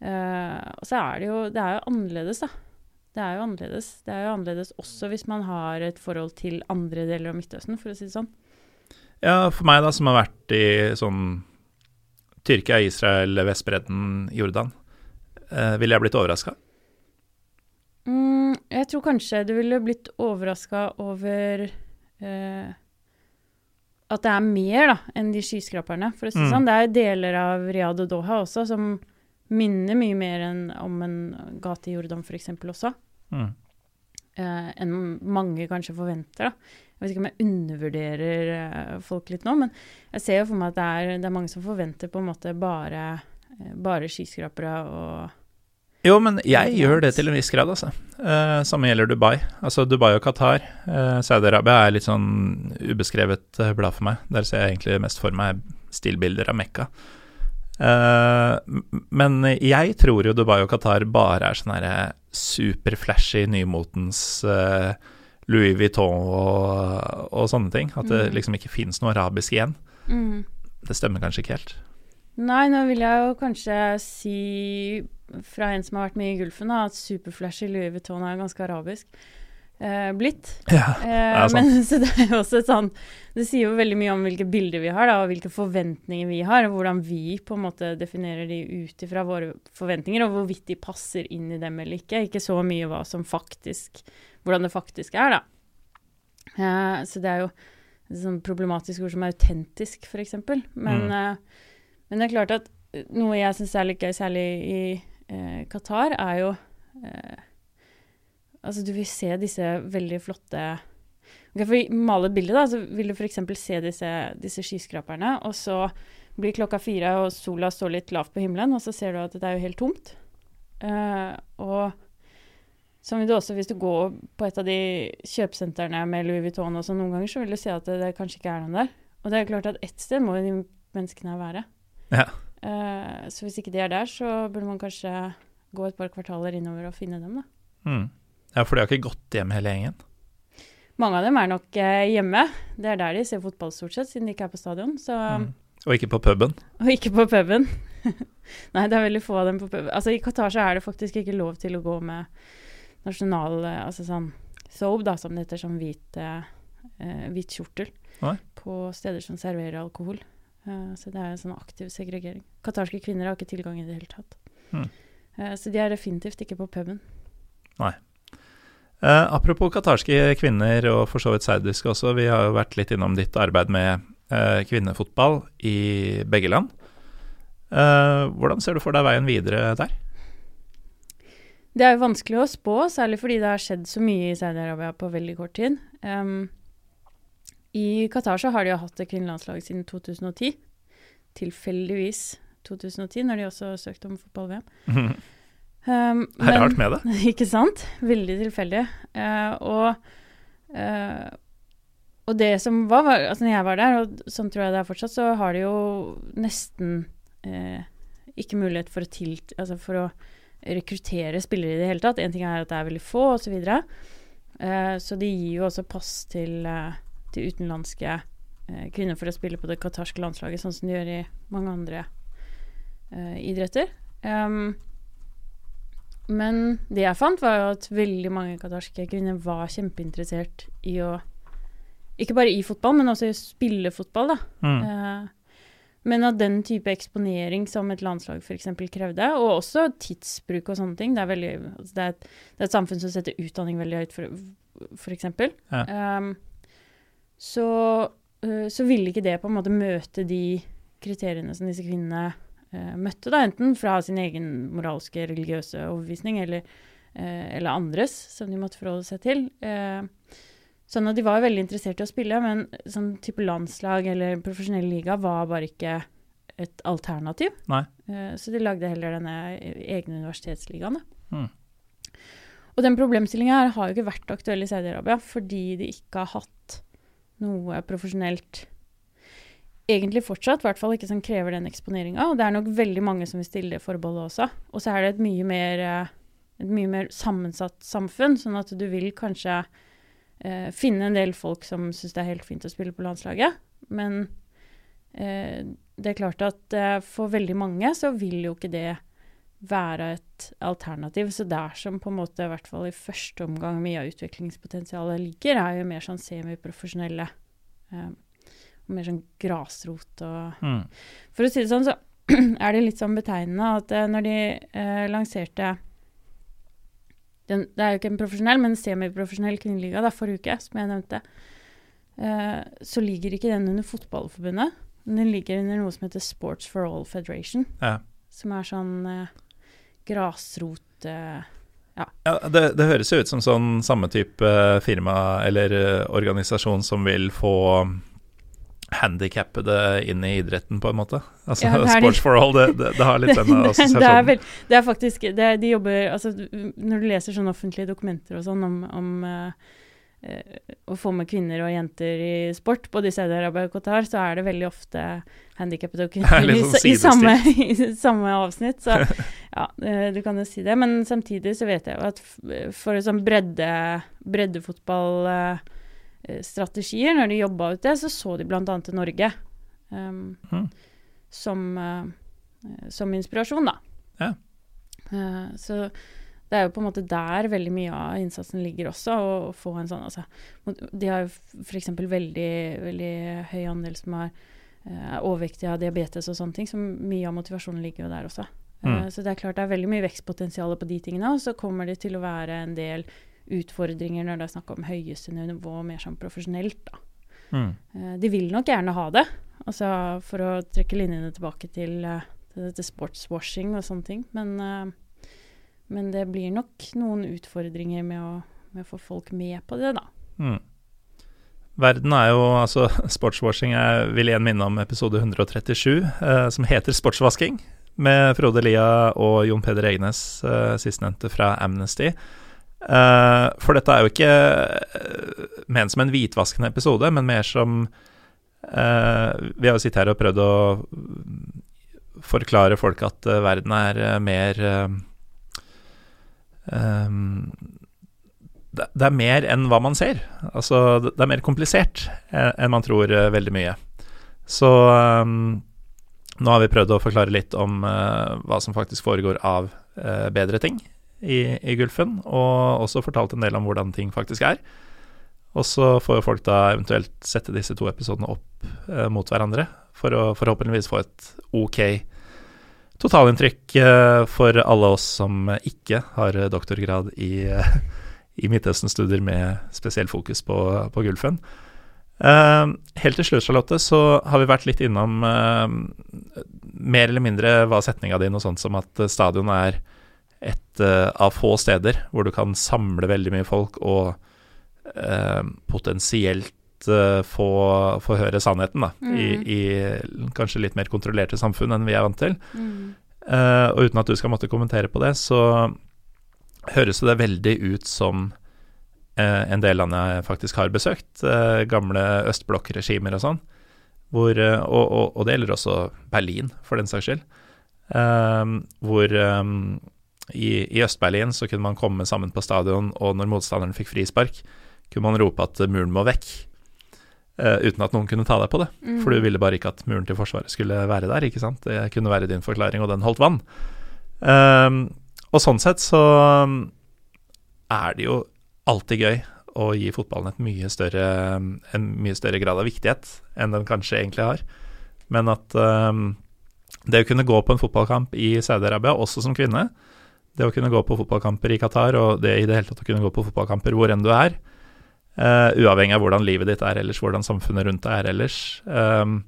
Eh, og så er det jo Det er jo annerledes, da. Det er jo annerledes. Det er jo annerledes også hvis man har et forhold til andre deler av Midtøsten, for å si det sånn. Ja, for meg da, som har vært i sånn Tyrkia, Israel, Vestbredden, Jordan, eh, ville jeg blitt overraska? Mm, jeg tror kanskje du ville blitt overraska over eh, At det er mer da, enn de skyskraperne, for å si det Mm. sånn. Det er deler av Riyadh og Doha også som minner mye mer enn om en gate i Jordan f.eks. også. Mm. eh, enn mange kanskje forventer. Da. Jeg vet ikke om jeg undervurderer eh, folk litt nå, men jeg ser jo for meg at det er, det er mange som forventer på en måte bare, eh, bare skyskrapere og Jo, men jeg gjør det til en viss grad, altså. Eh, samme gjelder Dubai. Altså Dubai og Qatar. Eh, Saudi-Arabia er litt sånn ubeskrevet eh, blad for meg. Der ser jeg egentlig mest for meg stillbilder av Mekka. Eh, men jeg tror jo Dubai og Qatar bare er sånn herre superflashy, nymotens eh, Louis Vuitton og, og sånne ting. At det Mm. liksom ikke fins noe arabisk igjen. mm. Det stemmer kanskje ikke helt. Nei, nå vil jeg jo kanskje si, fra en som har vært mye i Gulfen, da, at superflashy Louis Vuitton er ganske arabisk eh, blitt. Ja, Eh, [laughs] er sant. men [laughs] så det er jo også sånn Det sier jo veldig mye om hvilke bilder vi har, da, og hvilke forventninger vi har, og hvordan vi på en måte definerer de ut ifra våre forventninger, og hvorvidt de passer inn i dem eller ikke. Ikke så mye hva som faktisk Hvordan det faktisk er, da. Eh, så det er jo et sånn problematisk ord som autentisk, f.eks. Men, Mm. eh, men det er klart at eh, noe jeg syns er litt gøy, særlig i eh, Qatar, er jo eh, Altså, du vil se disse veldig flotte okay, For å male et bilde, da, så vil du f.eks. se disse, disse skyskraperne, og så blir klokka fire, og sola står litt lavt på himmelen, og så ser du at det er jo helt tomt. Eh, og sånn vil du også, hvis du går på et av de kjøpesentrene med Louis Vuitton og sånn noen ganger, så vil du se at det, det kanskje ikke er noen der. Og det er klart at ett sted må jo de menneskene være. Ja. Eh, så hvis ikke de er der, så burde man kanskje gå et par kvartaler innover og finne dem, da. Mm. ja, for de har ikke gått hjem hele gjengen. Mange av dem er nok eh, hjemme. Det er der de ser fotball stort sett, siden de ikke er på stadion. Så, Mm. Og ikke på puben. [laughs] Og ikke på puben. [laughs] Nei, det er veldig få av dem på puben. Altså, I Qatar så er det faktisk ikke lov til å gå med nasjonal eh, Altså sånn soap, da, som det heter, sånn hvit, eh, hvit kjortel. Nei. På steder som serverer alkohol. Eh, så det er en sånn aktiv segregering. Qatarske kvinner har ikke tilgang i det hele tatt. Mm. Så de er definitivt ikke på puben. Eh, apropos qatarske kvinner, og for så vidt saudiske også, vi har jo vært litt innom ditt arbeid med eh, kvinnefotball i begge land. Eh, hvordan ser du for deg veien videre der? Det er jo vanskelig å spå, særlig fordi det har skjedd så mye i Saudi-Arabia på veldig kort tid. Um, I Qatar så har de jo hatt et kvinnelandslag siden 2010. Tilfeldigvis 2010, når de også søkte om fotball-VM. [laughs] Um, Er rart med det. [laughs] Ikke sant? Veldig tilfeldig. Uh, og, uh, og det som var, var Altså når jeg var der, og sånn tror jeg det er fortsatt, så har de jo nesten uh, ikke mulighet for å, tilt, altså for å rekruttere spillere i det hele tatt. En ting er at det er veldig få, osv. Så, videre. eh, så de gir jo også pass til, eh, til utenlandske eh, kvinner for å spille på det qatarske landslaget, sånn som de gjør i mange andre eh, idretter. Um, men det jeg fant, var jo at veldig mange qatarske kvinner var kjempeinteressert i å Ikke bare i fotball, men også i å spille fotball, da. Mm. Eh, men at den type eksponering som et landslag f.eks. krevde, og også tidsbruk og sånne ting Det er, veldig, altså det er, et, det er et samfunn som setter utdanning veldig høyt, f.eks. Ja. Um, så, uh, så ville ikke det på en måte møte de kriteriene som disse kvinnene uh, møtte, da, enten fra sin egen moralske, religiøse overbevisning eller, uh, eller andres, som de måtte forholde seg til. Sånn at De var veldig interessert i å spille, men sånn type landslag eller profesjonell liga var bare ikke et alternativ. Så de lagde heller denne egne universitetsligaen. Mm. Og den problemstillinga har jo ikke vært aktuell i Saudi-Arabia fordi de ikke har hatt noe profesjonelt Egentlig fortsatt, i hvert fall ikke som krever den eksponeringa. Og det er nok veldig mange som vil stille det forbeholdet også. Og så er det et mye mer, eh, et mye mer sammensatt samfunn, sånn at du vil kanskje eh, finne en del folk som syns det er helt fint å spille på landslaget. Men eh, det er klart at eh, for veldig mange så vil jo ikke det være et alternativ. Så der som på en måte, i hvert fall i første omgang, mye av utviklingspotensialet ligger, er jo mer sånn semiprofesjonelle. Um, mer sånn grasrot og Mm. For å si det sånn, så [clears throat] er det litt sånn betegnende at eh, når de eh, lanserte den, Det er jo ikke en profesjonell, men semiprofesjonell kvinneliga da, forrige uke, som jeg nevnte. eh, så ligger ikke den under Fotballforbundet. Men den ligger under noe som heter Sports for All Federation. Ja. Som er sånn eh, grasrot ja. Ja, det, det, høres jo ut som sånn samme type firma eller uh, organisasjon som vil få handikappede inn i idretten, på en måte. Altså ja, Sports for all, det, det, det, har litt den [laughs] assosiasjonen. Det er, vel, det er faktisk De jobber Altså, når du leser sånne offentlige dokumenter og sånn om, om uh, å få med kvinner og jenter i sport, både i Saudi-Arabia og Qatar, så er det veldig ofte handikappede og [laughs] kvinner sånn i, i, samme, [laughs] i, samme, avsnitt. Så [laughs] ja, uh, du kan jo si det. Men samtidig så vet jeg jo at for sånn bredde, breddefotball strategier. Når de jobba ut det, så så de bl.a. til Norge um, mm. som, uh, som inspirasjon, da. Ja. Uh, så det er jo på en måte der veldig mye av innsatsen ligger også. Å, få en sånn, altså, De har jo f.eks. Veldig, veldig høy andel som er uh, overvektige av diabetes og sånne ting. Så mye av motivasjonen ligger jo der også. Mm. så det er klart det er veldig mye vekstpotensial på de tingene. Og så kommer det til å være en del utfordringer når det er snakk om høyeste nivå, mer sånn profesjonelt, da. Mm. Uh, de vil nok gjerne ha det, altså for å trekke linjene tilbake til, til, til sportswashing og sånne ting. Men, uh, men, det blir nok noen utfordringer med å, med å få folk med på det, da. Mm. Verden er jo altså [laughs] Sportswashing jeg vil igjen minne om episode 137, som heter Sportsvasking, med Frode Lia og Jon Peder Egnes, sistnevnte fra Amnesty. Eh, for dette er jo ikke uh, ment som en hvitvaskende episode, men mer som uh, Vi har jo sittet her og prøvd å forklare folk at verden er mer det, det, er mer enn hva man ser. Altså, det, er mer komplisert enn man tror veldig mye. Så um, nå har vi prøvd å forklare litt om hva som faktisk foregår av bedre ting i, i Gulfen, og også fortalt en del om hvordan ting faktisk er. Og så får jo folk da eventuelt sette disse to episodene opp eh, mot hverandre, for å forhåpentligvis få et ok totalinntrykk eh, for alle oss som ikke har doktorgrad i, eh, i Midtøsten-studier med spesiell fokus på, på Gulfen. Uh, helt til slutt, Charlotte, så har vi vært litt innom mer eller mindre var setninga di noe sånt som at stadion er et av få steder hvor du kan samle veldig mye folk og potensielt uh, få, få, høre sannheten, da, mm. i, i, kanskje litt mer kontrollerte samfunn enn vi er vant til. Mm. og uten at du skal måtte kommentere på det, så høres det veldig ut som en del land jeg faktisk har besøkt, gamle østblokkregimer og sånn, hvor, og, og, og, det gjelder også Berlin, for den saks skyld, hvor um, i, i Øst-Berlin så kunne man komme sammen på stadion, og når motstanderen fikk frispark, kunne man rope at muren må vekk. Uh, uten at noen kunne ta deg på det. Mm. For du ville bare ikke at muren til Forsvaret skulle være der. ikke sant? Det kunne være din forklaring, og den holdt vann. Um, og sånn sett så um, er det jo alltid gøy å gi fotballen mye større, en mye større grad av viktighet enn den kanskje egentlig har. Men at um, det å kunne gå på en fotballkamp i Saudi-Arabia, også som kvinne, det å kunne gå på fotballkamper i Qatar, og det i det hele tatt å kunne gå på fotballkamper hvor enn du er, uh, uavhengig av hvordan livet ditt er ellers, hvordan samfunnet rundt deg er ellers, um,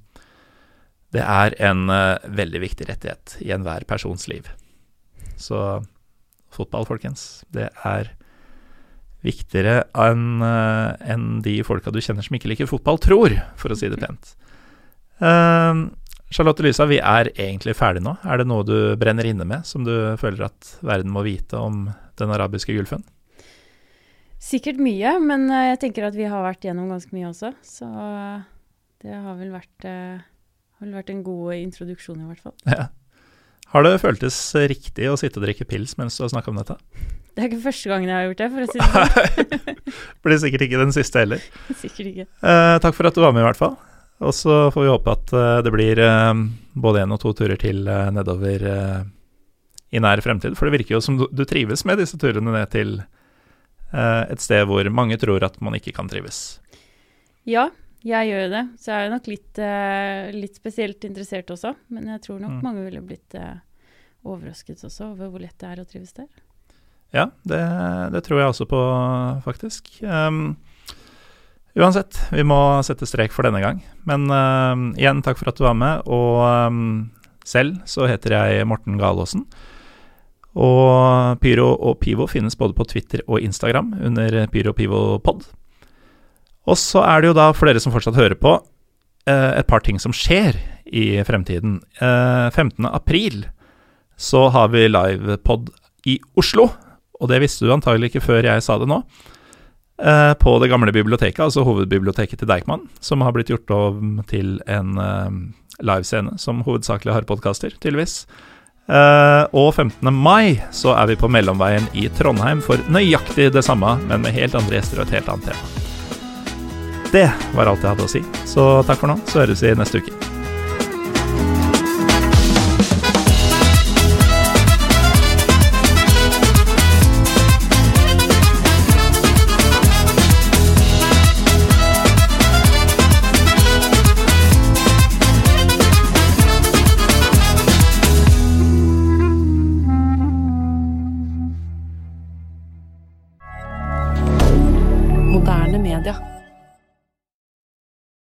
det er en uh, veldig viktig rettighet i enhver persons liv. Så fotball, folkens, det er viktigere enn uh, en de folka du kjenner som ikke liker fotball, tror, for å si det pent. Um, Charlotte Lysa, vi er egentlig ferdig nå. Er det noe du brenner inne med, som du føler at verden må vite om den arabiske gulfen? Sikkert mye, men eh, jeg tenker at vi har vært gjennom ganske mye også. Så eh, det har vel vært, uh, har vel vært en god introduksjon, i hvert fall. Ja. Har det føltes riktig å sitte og drikke pils mens du har snakka om dette? Det er ikke første gangen jeg har gjort det, for å si det sånn. [laughs] Blir sikkert ikke den siste heller. [laughs] Sikkert ikke. Eh, takk for at du var med, i hvert fall. Og så får vi håpe at det blir både én og to turer til nedover i nær fremtid. For det virker jo som du, du trives med disse turene ned til et sted hvor mange tror at man ikke kan trives. Ja, jeg gjør det. Så jeg er nok litt, litt spesielt interessert også. Men jeg tror nok mm. mange ville blitt overrasket også over hvor lett det er å trives der. Ja, det, det tror jeg også på, faktisk. Um, Uansett, vi må sette strek for denne gang. Men uh, igjen, takk for at du var med. Og um, selv så heter jeg Morten Galaasen. Og Pyro og Pivo finnes både på Twitter og Instagram under Pyro Pivo Pod. Og så er det jo da, for dere som fortsatt hører på, uh, et par ting som skjer i fremtiden. Uh, 15. april så har vi livepod i Oslo. Og det visste du antagelig ikke før jeg sa det nå. Eh, på det gamle biblioteket, altså hovedbiblioteket til Deichman, som har blitt gjort om til en livescene som hovedsakelig har podkaster, tydeligvis. Uh, og 15. mai så er vi på Mellomveien i Trondheim for nøyaktig det samme, men med helt andre gjester og et helt annet tema. Det var alt jeg hadde å si, så takk for nå, så høres vi neste uke.